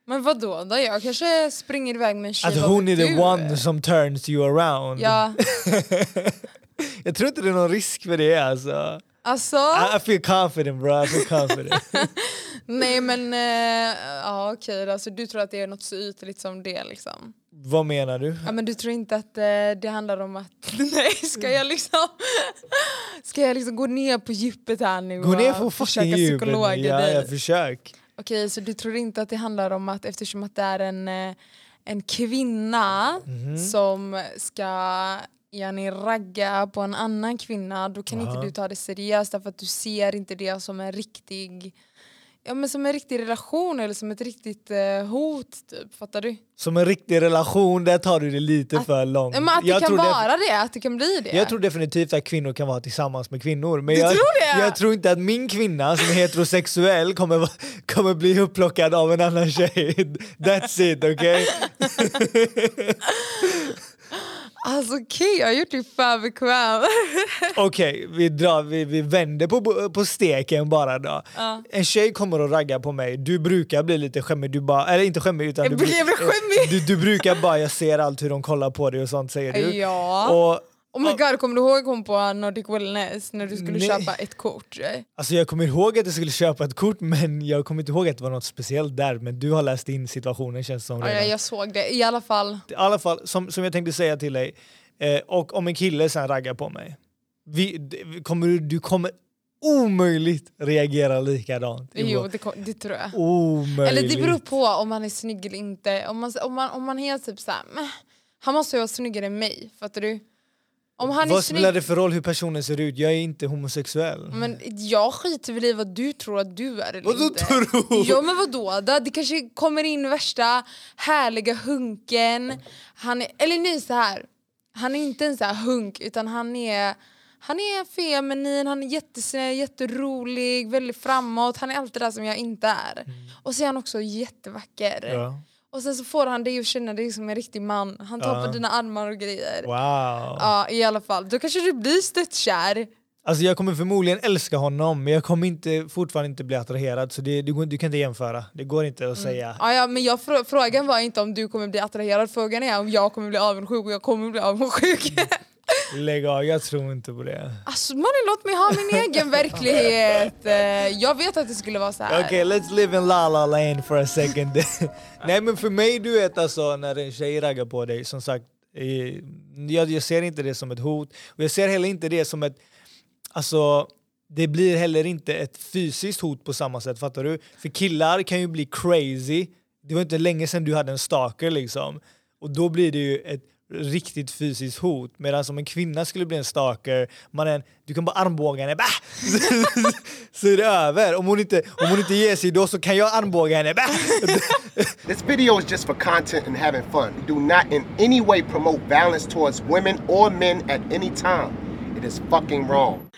Men vad då? då? Jag kanske springer iväg med en tjej. Att vad hon är vet the du? one som turns you around. Ja, Jag tror inte det är någon risk för det alltså. alltså. I, I feel confident bro, I feel confident. nej men eh, ja okej då. alltså, du tror att det är något så ytligt som det liksom. Vad menar du? Ja men du tror inte att eh, det handlar om att nej ska jag liksom Ska jag liksom gå ner på djupet här nu Gå ner på försöka fucking djupet. psykologa Ja, dig? jag försök. Okej, så du tror inte att det handlar om att eftersom att det är en, eh, en kvinna Mhm. som ska yani, ragga på en annan kvinna, då kan inte Ja. du ta det seriöst därför att du ser inte det som en riktig Ja, men som en riktig relation eller som ett riktigt eh, hot, typ. fattar du? Som en riktig relation, där tar du det lite för långt. Men att det Jag kan vara det, att det kan bli det. Jag tror definitivt att kvinnor kan vara tillsammans med kvinnor. Men Du jag, tror det? jag tror inte att min kvinna som är heterosexuell kommer, kommer bli upplockad av en annan tjej. That's it, okej? Alltså okej, jag har gjort dig för bekväm. Okej, vi, drar- vi, vi vänder på, på steken bara då. Ja. En tjej kommer och raggar på mig, du brukar bli lite skämmig, du bara, eller inte skämmig utan du, skämmig. du, du brukar bara, jag ser allt hur de kollar på dig och sånt säger du. ja. Och, Oh my god, kommer du ihåg hon på Nordic Wellness när du skulle Nej. köpa ett kort? Alltså jag kommer ihåg att jag skulle köpa ett kort men jag kommer inte ihåg att det var något speciellt där. Men du har läst in situationen känns som Ja, redan. jag, jag såg det, i alla fall. I alla fall, som, som jag tänkte säga till dig, eh, och om en kille sen raggar på mig. Vi, kommer, du- kommer omöjligt reagera likadant. Jo, det, det tror jag. Omöjligt. Eller det beror på om man är snygg eller inte. Om man, om man, om man är typ såhär, "Meh, han måste ju vara snyggare än mig, fattar du? Om han Vad spelar det för roll hur personen ser ut? Jag är inte homosexuell. men jag skiter väl i vad du tror att du är eller Vadå inte. tror? Ja men vadå? då? Det kanske kommer in värsta härliga hunken. Han är, eller nej så här. Han är inte en så här hunk utan han är han är feminin, han är jättesnäll, jätterolig, väldigt framåt. Han är allt det där som jag inte är. Och så är han också jättevacker. Mm. Ja. Och sen så får han dig att känna dig som en riktig man. Han tar Ja. på dina armar och grejer. Wow. Ja i alla fall. Då kanske du blir störtkär. Alltså jag kommer förmodligen älska honom men jag kommer inte, fortfarande inte bli attraherad så det, går, du kan inte jämföra. Det går inte att säga. Ja, ja, men jag, frå- frågan var inte om du kommer bli attraherad, frågan är om jag kommer bli avundsjuk och jag kommer bli avundsjuk. Lägg av, jag tror inte på det. alltså mannen låt mig ha min egen verklighet. Eh, Jag vet att det skulle vara så här. Okej, let's live in la la land for a second. Nej men för mig, du vet alltså när en tjej raggar på dig, som sagt, jag, jag ser inte det som ett hot. Och jag ser heller inte det som ett, alltså det blir heller inte ett fysiskt hot på samma sätt, fattar du? För killar kan ju bli crazy. Det var inte länge sedan du hade en stalker liksom. Och då blir det ju ett riktigt fysiskt hot. Medan om en kvinna skulle bli en stalker, mannen, du kan bara armbåga henne, bah! så är det över. Om hon, inte, om hon inte ger sig då så kan jag armbåga henne, bah! This video is just for content and having fun. We do not in any way promote violence towards women or men at any time. It is fucking wrong.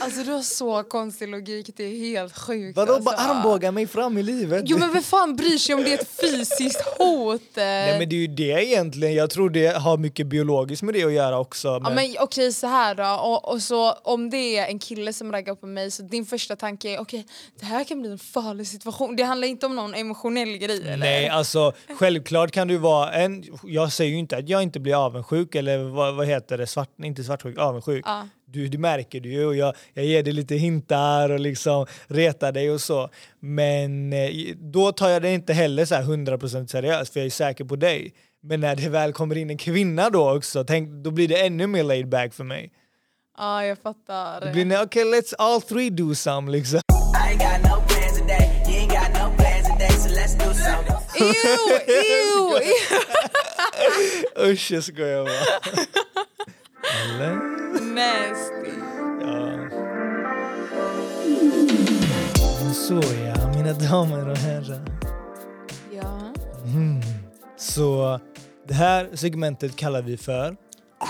Alltså du har så konstig logik, det är helt sjukt. Vadå alltså. bara armbåga mig fram i livet? Jo men vem fan bryr sig om det är ett fysiskt hot? Nej men det är ju det egentligen, jag tror det har mycket biologiskt med det att göra också. Ja, Men, men okej så här då, och, och så om det är en kille som raggar på mig så din första tanke är okej det här kan bli en farlig situation. Det handlar inte om någon emotionell grej eller? Nej, alltså självklart kan du vara en... Jag säger ju inte att jag inte blir avundsjuk eller vad, vad heter det, svart, inte svartsjuk, avundsjuk. Ja. Du, du märker det ju och jag, jag ger dig lite hintar och liksom retar dig och så. Men eh, då tar jag det inte heller så här 100% seriöst för jag är säker på dig. Men när det väl kommer in en kvinna då också, tänk, då blir det ännu mer laid back för mig. Ja, jag fattar. Det blir okej, okay, let's all three do some liksom. Ew, ew, ew. Usch, jag skojar bara. Nasty. Ja. Så ja, mina damer och herrar. Ja. Så det här segmentet kallar vi för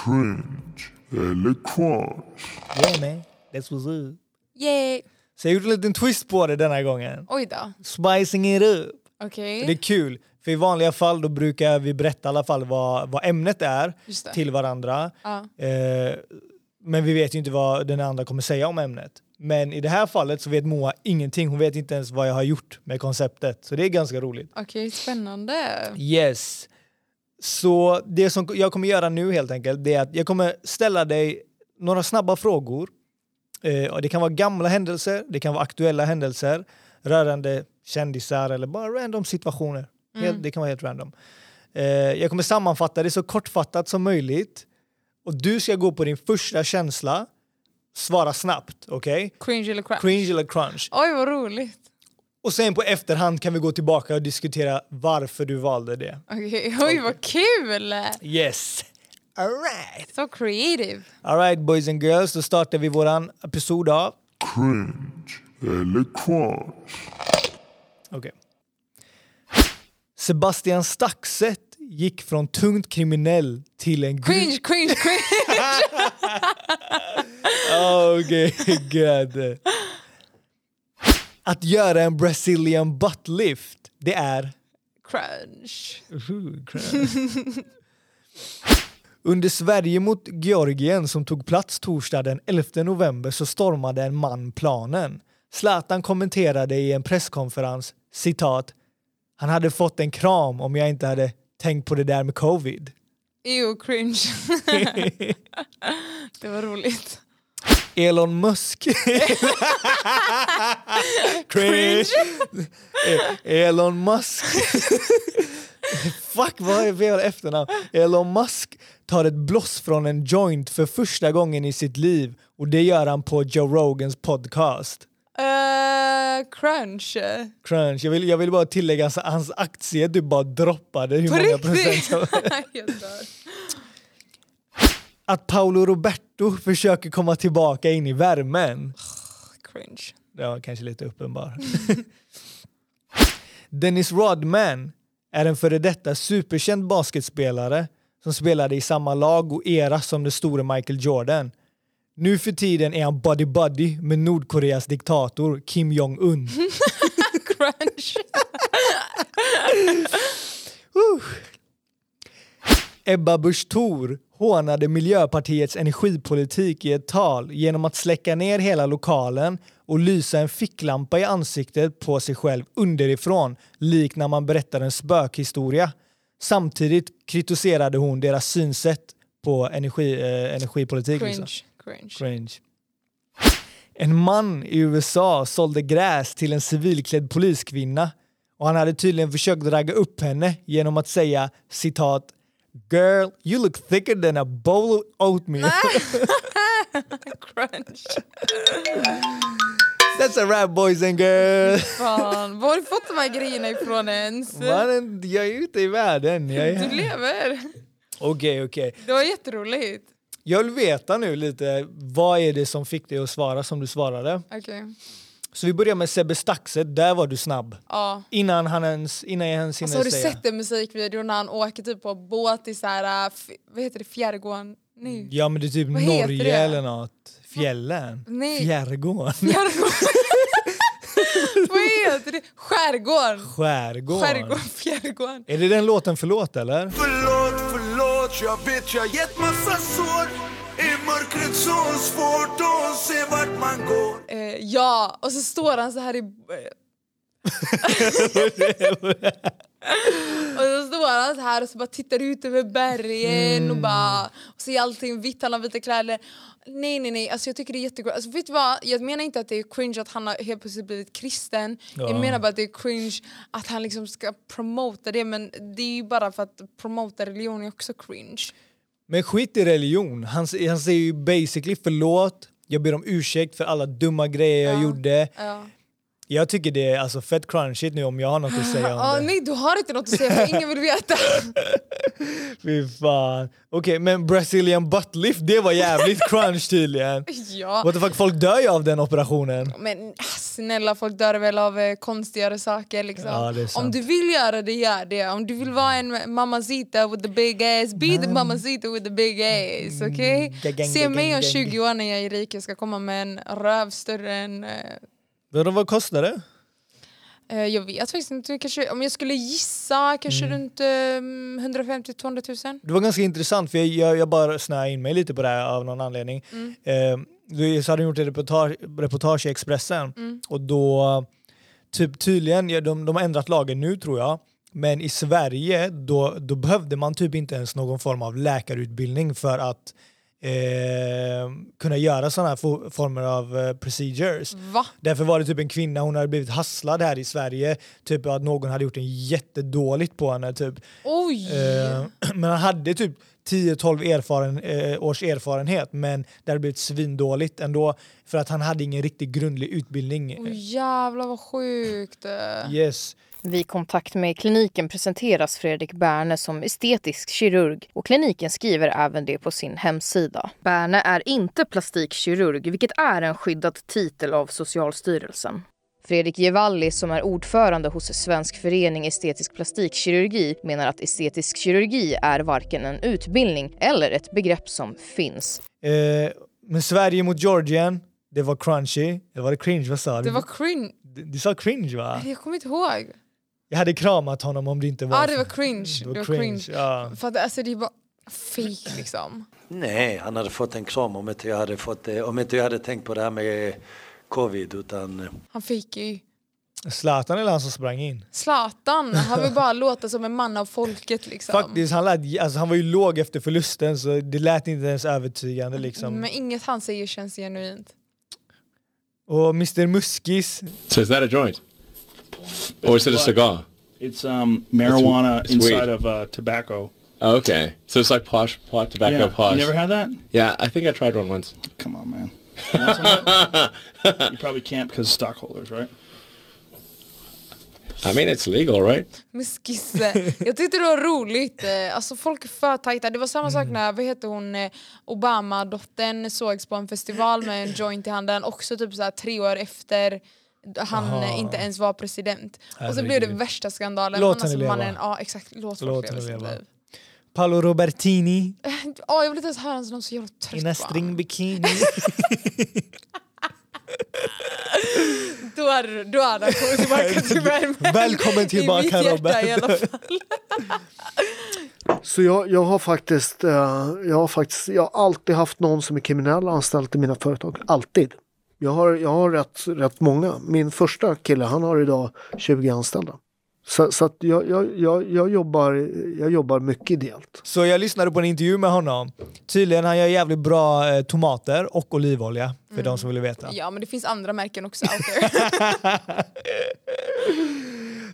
Cringe eller crunch. Yeah man, that's what's up. Yay. Så jag gjorde en liten twist på det denna gången. Oj då. Spicing it up. Okej. Det är kul, för i vanliga fall då brukar vi berätta i alla fall vad, vad ämnet är till varandra. Ja. Eh, men vi vet ju inte vad den andra kommer säga om ämnet. Men i det här fallet så vet Moa ingenting. Hon vet inte ens vad jag har gjort med konceptet. Så det är ganska roligt. Okej, spännande. Yes. Så det som jag kommer göra nu helt enkelt, det är att jag kommer ställa dig några snabba frågor. Eh, det kan vara gamla händelser, det kan vara aktuella händelser rörande kändisar eller bara random situationer. Helt, det kan vara helt random. Eh, jag kommer sammanfatta det så kortfattat som möjligt. Och du ska gå på din första känsla, svara snabbt, okej? Cringe eller crunch? Cringe eller crunch. Oj, vad roligt. Och sen på efterhand kan vi gå tillbaka och diskutera varför du valde det. Okej, oj vad kul! Yes! Alright! Så creative. Alright boys and girls, då startar vi våran episod av... Cringe eller crunch. Okej. Sebastian Staxet gick från tungt kriminell till en... Cringe, cringe, cringe! Oh, god. Att göra en Brazilian butt lift, det är... Crunch. Uhu, crap. Under Sverige mot Georgien som tog plats torsdag den 11 november så stormade en man planen. Zlatan kommenterade i en presskonferens citat han hade fått en kram om jag inte hade tänkt på det där med covid. Ew, cringe. det var roligt. Elon Musk. Cringe. Elon Musk. Fuck vad är fel efternamn? Elon Musk tar ett bloss från en joint för första gången i sitt liv och det gör han på Joe Rogans podcast. Uh, crunch. Crunch. Jag vill, jag vill bara tillägga att hans aktie du bara droppade hur På många riktigt? procent. Att Paolo Roberto försöker komma tillbaka in i värmen. Cringe. Ja, kanske lite uppenbar. Dennis Rodman är en före detta superkänd basketspelare som spelade i samma lag och era som den store Michael Jordan. Nu för tiden är han buddy-buddy med Nordkoreas diktator Kim Jong-Un. Crunch. Ebba Busch Thor hånade Miljöpartiets energipolitik i ett tal genom att släcka ner hela lokalen och lysa en ficklampa i ansiktet på sig själv underifrån, likt när man berättar en spökhistoria. Samtidigt kritiserade hon deras synsätt på energi, eh, energipolitik. liksom. Cringe. Cringe. En man i USA sålde gräs till en civilklädd poliskvinna och han hade tydligen försökt ragga upp henne genom att säga citat “Girl, you look thicker than a bowl of oatmeal”. Crunch. That's a rap boys and girls. Fan, var har du fått de här grejerna ifrån ens? Mannen, jag är ute i världen. Jag är Du lever. Okej, okej. Det var jätteroligt. Jag vill veta nu lite, vad är det som fick dig att svara som du svarade? Okej. Så vi börjar med Sebbe Staxet, där var du snabb. Ja. Innan han ens, innan jag ens hinner Alltså, har du säga. sett den musikvideon när han åker typ på båt i så här, äh, vad heter det, Fjärrgården? Nej. Ja men det är typ Vad Norge det? eller något. Fjällen? Nej. Fjärrgården? Fjärrgården. vad heter det? Skärgården. Skärgården? Skärgården, fjärrgården. Är det den låten Förlåt eller? Förlåt, förlåt, jag vet jag gett massa sår I mörkret så svårt att se vart man går Eh, ja, och så står han så här i... och så står han så här och så bara tittar ut över bergen och Mm. bara och ser allting vitt, han har vita kläder. Nej nej nej, alltså jag tycker det är jättegott. Alltså, vet du vad? Jag menar inte att det är cringe att han har helt plötsligt blivit kristen. Jag Ja. menar bara att det är cringe att han liksom ska promota det men det är ju bara för att promota religion är också cringe. Men skit i religion. Han, han säger ju basically förlåt, jag ber om ursäkt för alla dumma grejer jag Ja. gjorde. Ja. Jag tycker det är alltså fett crunchigt nu om jag har något att säga om Ah, det. nej du har inte något att säga för ingen vill veta. Fy fan. Okej men Brazilian butt lift, det var jävligt crunch tydligen. ja. What the fuck, folk dör ju av den operationen. Men ah, snälla folk dör väl av eh, konstigare saker liksom. Ja. Om du vill göra det, gör det. Om du vill vara en mamacita with the big ass, be the mamacita with the big ass. Okej? Gang, gang, Se mig om gang. 20 år när jag är rik, jag ska komma med en röv större än... Eh, Vadå, vad kostar det? eh, jag vet faktiskt inte, kanske, om jag skulle gissa kanske Mm. runt eh, 150-200 000. Det var ganska intressant för jag, jag, jag bara snöade in mig lite på det här av någon anledning. Mm. Eh, du- så hade de gjort ett reportage, reportage i Expressen Mm. och då typ tydligen, ja, de, de har ändrat lagen nu tror jag, men i Sverige då, då behövde man typ inte ens någon form av läkarutbildning för att eh, kunna göra sådana här fo- former av eh, procedures. Va? Därför var det typ en kvinna, hon hade blivit hasslad här i Sverige, typ att någon hade gjort en jättedåligt på henne. Typ. Oj! Eh, men han hade typ 10-12 erfaren, eh, års erfarenhet men det hade blivit svindåligt ändå för att han hade ingen riktigt grundlig utbildning. Oj jävlar vad sjukt. Yes. Vid kontakt med kliniken presenteras Fredrik Berne som estetisk kirurg och kliniken skriver även det på sin hemsida. Berne är inte plastikkirurg, vilket är en skyddad titel av Socialstyrelsen. Fredrik Gevalli, som är ordförande hos Svensk förening estetisk plastikkirurgi, menar att estetisk kirurgi är varken en utbildning eller ett begrepp som finns. Eh, men Sverige mot Georgien, det var crunchy. Eller var det cringe? Vad sa du? Det var cringe. Du, du sa cringe va? Jag kommer inte ihåg. Jag hade kramat honom om det inte var... Ja ah, det var cringe. Det var cringe. Ja. För att, alltså, det är bara fake liksom. Nej, han hade fått en kram om inte jag hade, fått, det- om inte jag hade tänkt på det här med covid utan eh, Han fejkar ju. Zlatan eller han som sprang in? Zlatan, han vill bara låta som en man av folket liksom. Faktiskt, han, lät, alltså, han var ju låg efter förlusten så det lät inte ens övertygande liksom. Men inget han säger känns genuint. Och Mr Muskis, So is that a joint? Or is it a cigar? It's um, marijuana it's inside weed. of uh, tobacco. Oh, okay. So it's like posh, pot tobacco yeah. posh. You never had that? Yeah, I think I tried one once. Come on, man. You probably can't because stockholders, right? I mean, it's legal, right? Muskisse. Jag tyckte det var roligt. Eh, Alltså folk är för tajta. Det var samma Mm. sak när vad heter hon, eh, Obama-dottern sågs på en festival med en joint i handen. Också typ så här tre år efter han Aha. inte ens var president. Och så blev det Herregud. värsta skandalen. Låt Men alltså, henne leva. mannen, ja exakt, låt Låt henne sitt leva. liv. Paolo Robertini Ja, jag vill inte ens höra hans namn, så jävla trött in på a honom. string bikini. Då hade du- då hade kommit tillbaka till värmen. Välkommen tillbaka, I Robert. i alla fall. Så jag, jag har faktiskt, eh, jag har faktiskt, jag har alltid haft någon som är kriminell anställd i mina företag. Alltid. Jag har, jag har rätt, rätt många. Min första kille, han har idag 20 anställda. Så, så att jag, jag, jag, jag, jobbar, jag jobbar mycket ideellt. Så jag lyssnade på en intervju med honom. Tydligen han gör jävligt bra eh, tomater och olivolja för de som vill veta. Ja men det finns andra märken också out there.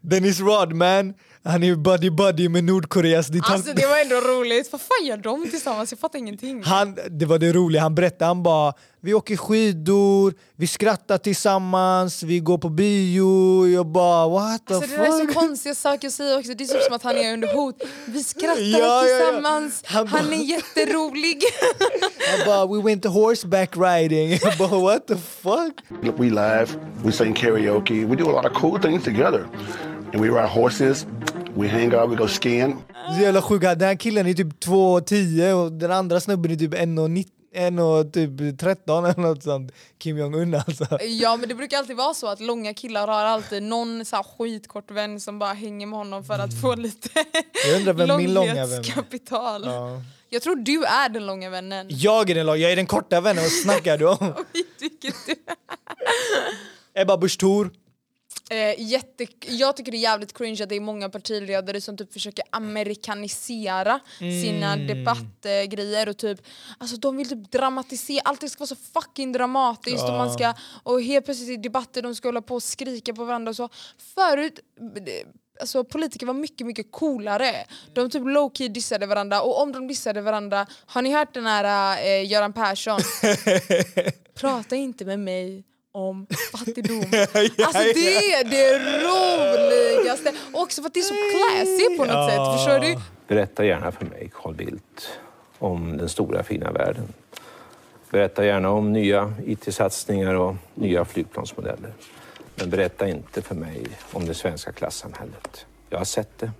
Dennis Rodman, han är ju buddy buddy med Nordkoreas diktator. Alltså det var ändå roligt. Vad fan gör de tillsammans? Jag fattar ingenting. Han, det var det roliga, han berättade, han bara vi åker skidor, vi skrattar tillsammans, vi går på bio. Jag bara what the Alltså det där är fuck? så konstiga saker att säga också. Det är typ som att han är under hot. Vi skrattar Ja, ja, ja. tillsammans. Han Han, bara- är jätterolig. Han bara we went horseback riding. Jag bara what the fuck? We laugh, we sing karaoke, we do a lot of cool things together. And we ride horses, we hang out, we go skiing. Jävla sjukt, den här killen är typ 2,10 och den andra snubben är typ 1,19 1 och typ 13 eller något sånt. Kim Jong-Un alltså. Ja men det brukar alltid vara så att långa killar har alltid någon så här skitkort vän som bara hänger med honom för att få lite Jag undrar vem min långa vän långhetskapital. Ja. Jag tror du är den långa vännen. Jag är den långa, jag är den korta vännen, vad snackar du om? Ebba Busch Thor. Eh, jätte, jag tycker det är jävligt cringe att det är många partiledare som typ försöker amerikanisera sina Mm. debattgrejer och typ alltså de vill typ dramatisera, allting ska vara så fucking dramatiskt och Ja. man ska och helt plötsligt i debatter de ska hålla på och skrika på varandra och så. Förut Alltså politiker var mycket mycket coolare. De typ low key dissade varandra och om de dissade varandra, har ni hört den här eh, Göran Persson? Prata inte med mig om fattigdom. Alltså det är det roligaste. Och också för att det är så classy på något sätt. Förstår du? Berätta gärna för mig, Carl Bildt, om den stora fina världen. Berätta gärna om nya IT-satsningar och nya flygplansmodeller. Men berätta inte för mig om det svenska klassamhället. Jag har sett det.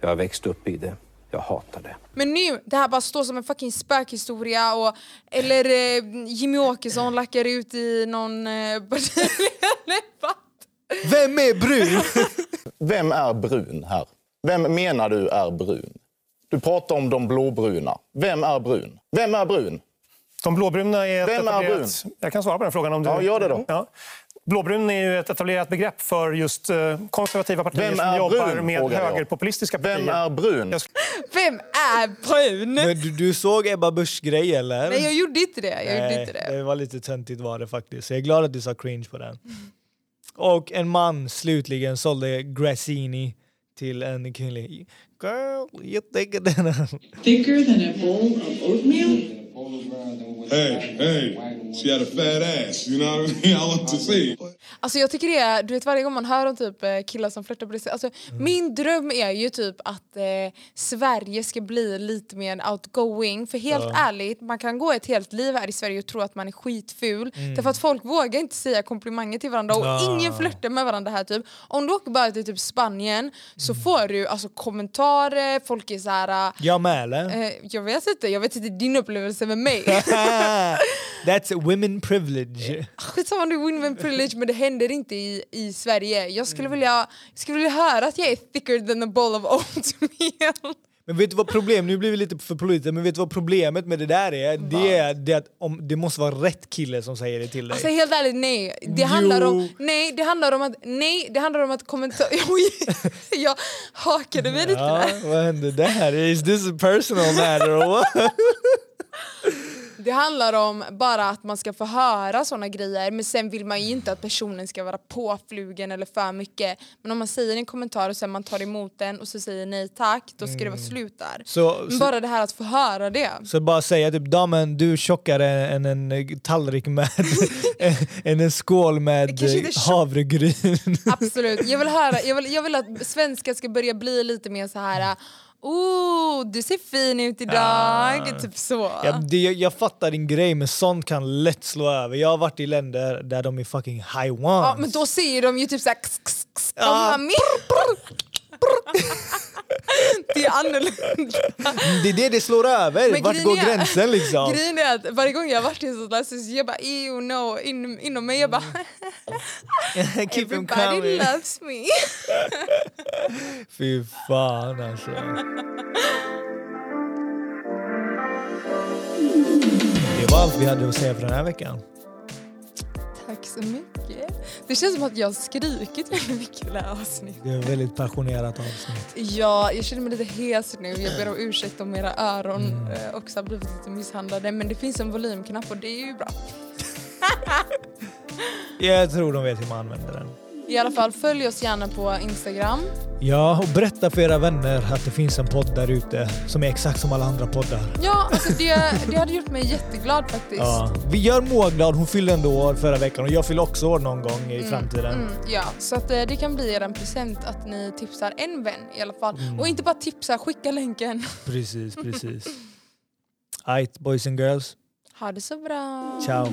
Jag har växt upp i det. Jag hatar det. Men nu, det här bara står som en fucking spökhistoria och, eller eh, Jimmy Åkesson lackar ut i någon eh, Vem är brun? Vem är brun här? Vem menar du är brun? Du pratar om de blåbruna. Vem är brun? Vem är brun? De blåbruna är Vem är etablerat... Jag kan svara på den frågan om du... Ja, gör det då. Ja. Blåbrun är ju ett etablerat begrepp för just eh, konservativa partier som jobbar brun, med högerpopulistiska partier. Vem är brun? Vem är brun? Men du, du såg Ebba Busch grej eller? Nej jag gjorde inte det. Jag gjorde Nej, inte det. det var lite töntigt var det faktiskt. Så jag är glad att du sa cringe på den. Och en man slutligen sålde Grassini till en kvinnlig... Girl, you think. Thicker than a bowl of oatmeal? Hey, hey, she had a fat ass, you know what I mean? I want to see. Alltså jag tycker det är, du vet varje gång man hör om typ eh, killar som flörtar på det alltså Mm. min dröm är ju typ att eh, Sverige ska bli lite mer outgoing, för helt Ja. ärligt, man kan gå ett helt liv här i Sverige och tro att man är skitful, Mm. därför att folk vågar inte säga komplimanger till varandra och Ja. ingen flörtar med varandra här typ. Om du åker bara till typ Spanien så Mm. får du alltså kommentarer, folk är så här. eh, Jag med eller? Eh, jag vet inte, jag vet inte din upplevelse med mig. That's women privilege. Skitsamma om det är women privilege men det händer inte i, i Sverige. Jag skulle, Mm. vilja, jag skulle vilja höra att jag är thicker than a bowl of oatmeal. Men vet du vad problemet, nu blir vi lite för politiska, men vet du vad problemet med det där är? Det är det att om, det måste vara rätt kille som säger det till dig. Alltså helt ärligt nej. Det Jo. handlar om, nej, det handlar om att, nej, det handlar om att kommentera... Oj, jag hakade mig lite ja, där. vad hände där? Is this a personal matter or what? Det handlar om bara att man ska få höra såna grejer men sen vill man ju inte att personen ska vara påflugen eller för mycket. Men om man säger en kommentar och sen man tar emot den och så säger nej tack, då ska det vara Mm. slut där. Så- Men så- bara det här att få höra det. Så bara säga typ damen du är tjockare än en eh, tallrik med än en skål med eh, havregryn. Absolut. Jag vill, höra, jag, vill, jag vill att svenskar ska börja bli lite mer så här. Oh, du ser fin ut idag. Ah. Typ så. Ja, det, jag fattar din grej men sånt kan lätt slå över. Jag har varit i länder där de är fucking Haiwan. Ja, men då ser de ju typ såhär... Kss, kss, kss, Ja. här mer- Det är annorlunda. Det är det det slår över. Men Vart går är- gränsen liksom? Grejen är att varje gång jag varit i en sån där så jag bara ew no, in, inom mig jag bara Keep them everybody loves me. Fy fan alltså. Det var allt vi hade att säga för den här veckan. Tack så mycket. Det känns som att jag har skrikit väldigt mycket i det här avsnittet. Det är ett väldigt passionerat avsnitt. Ja, jag känner mig lite hes nu. Jag ber om ursäkt om era öron Mm. eh, också har blivit lite misshandlade. Men det finns en volymknapp och det är ju bra. Jag tror de vet hur man använder den. I alla fall, följ oss gärna på Instagram. Ja, och berätta för era vänner att det finns en podd där ute som är exakt som alla andra poddar. Ja, alltså det, det hade gjort mig jätteglad faktiskt. Ja. Vi gör Moa glad, hon fyllde ändå år förra veckan och jag fyller också år någon gång i Mm, framtiden. Mm, ja, så att, eh, det kan bli er en present att ni tipsar en vän i alla fall. Mm. Och inte bara tipsa, skicka länken. Precis, precis. Alright, boys and girls. Ha det så bra. Ciao.